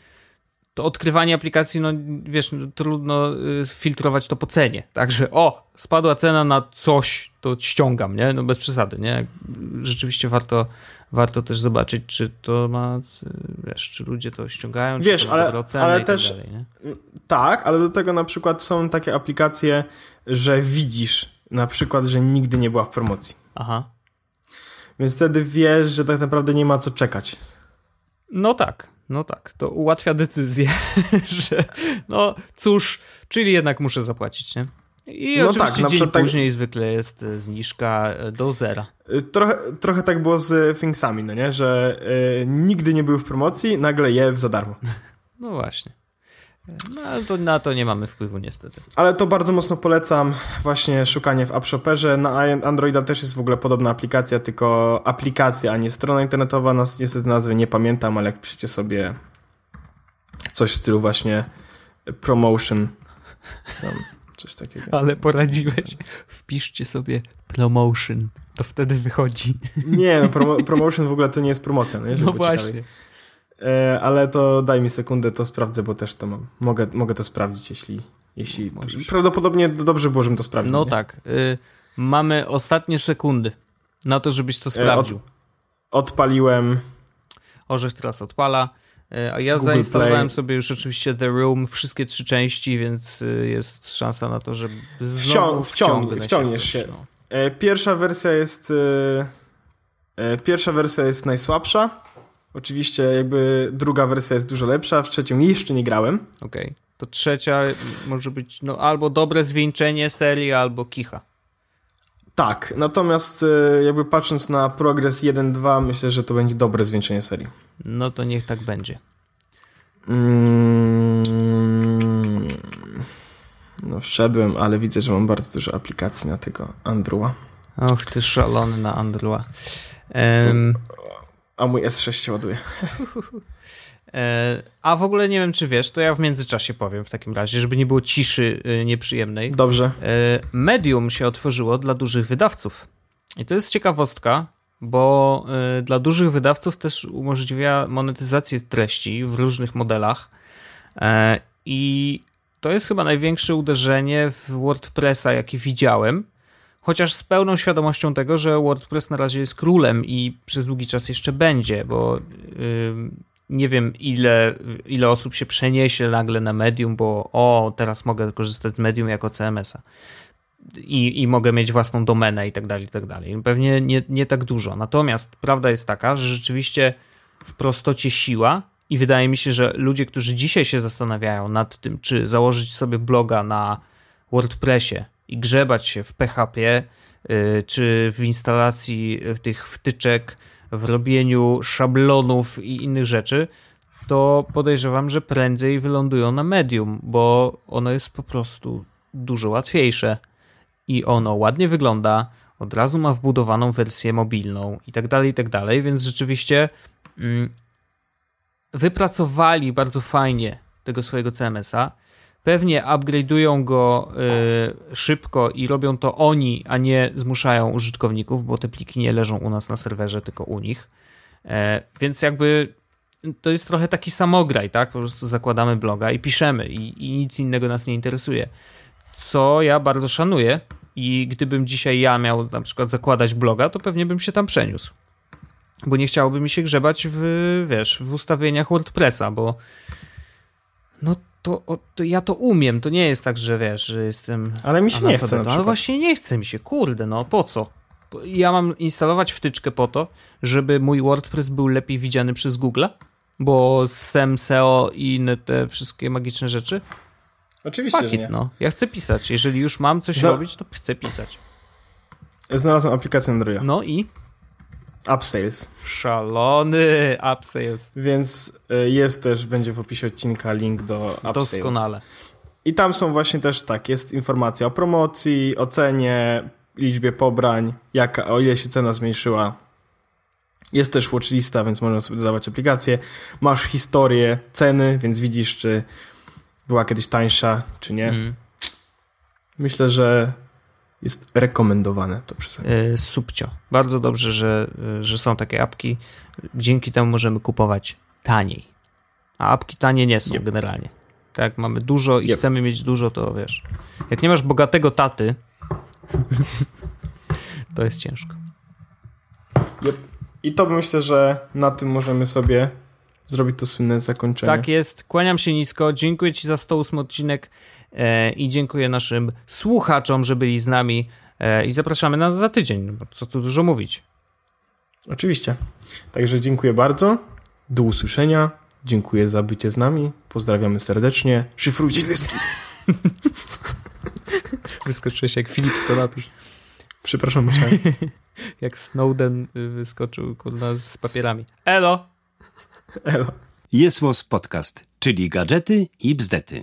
to odkrywanie aplikacji, no wiesz, no, trudno y, filtrować to po cenie. Także o, spadła cena na coś, to ściągam, nie? No bez przesady, nie? Rzeczywiście warto, warto też zobaczyć, czy to ma, wiesz, czy ludzie to ściągają, wiesz, czy to ale, ale tak też, dalej, tak, ale do tego na przykład są takie aplikacje, że widzisz na przykład, że nigdy nie była w promocji. Aha. Więc wtedy wiesz, że tak naprawdę nie ma co czekać. No tak, no tak, to ułatwia decyzję, że no cóż, czyli jednak muszę zapłacić, nie? I no oczywiście tak, dzień tak- później tak... zwykle jest e, zniżka e, do zera. E, trochę, trochę tak było z Thingsami, no nie? Że y, nigdy nie były w promocji, nagle je za darmo. No właśnie. No, ale to, na to nie mamy wpływu niestety. Ale to bardzo mocno polecam właśnie szukanie w AppShopperze. Na Androida też jest w ogóle podobna aplikacja, tylko aplikacja, a nie strona internetowa. No, niestety nazwy nie pamiętam, ale jak piszecie sobie coś w stylu właśnie promotion, tam coś takiego. Ale poradziłeś. Wpiszcie sobie promotion. To wtedy wychodzi. Nie, no promo promotion w ogóle to nie jest promocja. No, no właśnie. Ciekawie. E, ale to daj mi sekundę, to sprawdzę, bo też to mam. Mogę, mogę to sprawdzić, jeśli. jeśli prawdopodobnie dobrze było, żebym to sprawdził. No nie? tak. Y mamy ostatnie sekundy na to, żebyś to sprawdził. E, od, odpaliłem. Orzech teraz odpala. Y, a ja Google zainstalowałem Play. sobie już oczywiście The Room, wszystkie trzy części, więc y, jest szansa na to, że znowu Wciąg, wciągniesz się. No. Pierwsza wersja jest. Pierwsza wersja jest najsłabsza. Oczywiście jakby druga wersja jest dużo lepsza, w trzecią jeszcze nie grałem. Okej. Okay. To trzecia może być no, albo dobre zwieńczenie serii, albo kicha. Tak, natomiast e, jakby patrząc na progres 1-2, myślę, że to będzie dobre zwieńczenie serii. No to niech tak będzie. Mm, no wszedłem, ale widzę, że mam bardzo dużo aplikacji na tego Andrua. Och, ty szalony na Andrua. Um, a mój S6 się ładuje. E, a w ogóle nie wiem, czy wiesz, to ja w międzyczasie powiem w takim razie, żeby nie było ciszy e, nieprzyjemnej. Dobrze. E, Medium się otworzyło dla dużych wydawców. I to jest ciekawostka, bo dla dużych wydawców też umożliwia monetyzację treści w różnych modelach. I to jest chyba największe uderzenie w WordPressa, jakie widziałem. Chociaż z pełną świadomością tego, że WordPress na razie jest królem i przez długi czas jeszcze będzie, bo yy, nie wiem ile, ile osób się przeniesie nagle na Medium, bo o, teraz mogę korzystać z Medium jako CMS-a. I, i mogę mieć własną domenę i tak dalej, i tak dalej. Pewnie nie, nie tak dużo. Natomiast prawda jest taka, że rzeczywiście w prostocie siła i wydaje mi się, że ludzie, którzy dzisiaj się zastanawiają nad tym, czy założyć sobie bloga na WordPressie i grzebać się w PHP, y, czy w instalacji tych wtyczek, w robieniu szablonów i innych rzeczy, to podejrzewam, że prędzej wylądują na medium, bo ono jest po prostu dużo łatwiejsze i ono ładnie wygląda, od razu ma wbudowaną wersję mobilną i tak dalej, i tak dalej, więc rzeczywiście mm, wypracowali bardzo fajnie tego swojego CMS-a Pewnie upgrade'ują go y, szybko i robią to oni, a nie zmuszają użytkowników, bo te pliki nie leżą u nas na serwerze, tylko u nich. E, więc jakby to jest trochę taki samograj, tak? Po prostu zakładamy bloga i piszemy i, i nic innego nas nie interesuje. Co ja bardzo szanuję i gdybym dzisiaj ja miał na przykład zakładać bloga, to pewnie bym się tam przeniósł. Bo nie chciałoby mi się grzebać w, wiesz, w ustawieniach WordPressa, bo no to, to, ja to umiem. To nie jest tak, że wiesz, że jestem. Ale mi się nie chce. Ale właśnie nie chce mi się, kurde, no po co? Ja mam instalować wtyczkę po to, żeby mój WordPress był lepiej widziany przez Google, bo SEM, SEO i inne te wszystkie magiczne rzeczy. Oczywiście, Fuck it, no. Ja chcę pisać. Jeżeli już mam coś robić, to chcę pisać. Znalazłem aplikację Androida. No i? Upsales. Szalony upsales. Więc y, jest też, będzie w opisie odcinka link do Upsales. Doskonale. I tam są właśnie też tak, jest informacja o promocji, o cenie, liczbie pobrań, jaka, o ile się cena zmniejszyła. Jest też watchlista, więc można sobie dodawać aplikację. Masz historię ceny, więc widzisz, czy była kiedyś tańsza, czy nie. Mm. Myślę, że jest rekomendowane to przeze mnie. Yy, subcio. Bardzo dobrze, że, y, że są takie apki. Dzięki temu możemy kupować taniej. A apki tanie nie są Yep. generalnie. Tak, jak mamy dużo i Yep. chcemy mieć dużo, to wiesz. Jak nie masz bogatego taty, to jest ciężko. Yep. I to myślę, że na tym możemy sobie zrobić to słynne zakończenie. Tak jest. Kłaniam się nisko. Dziękuję Ci za 108 odcinek e, i dziękuję naszym słuchaczom, że byli z nami. E, I zapraszamy nas za tydzień, bo co tu dużo mówić. Oczywiście. Także dziękuję bardzo. Do usłyszenia. Dziękuję za bycie z nami. Pozdrawiamy serdecznie. Szyfrujcie dyski. Wyskoczyłeś jak Filip z Konopi. Przepraszam, musiałem. Jak Snowden y, wyskoczył kurwa, z papierami. Elo! Elo. Jest Podcast, czyli gadżety i bzdety.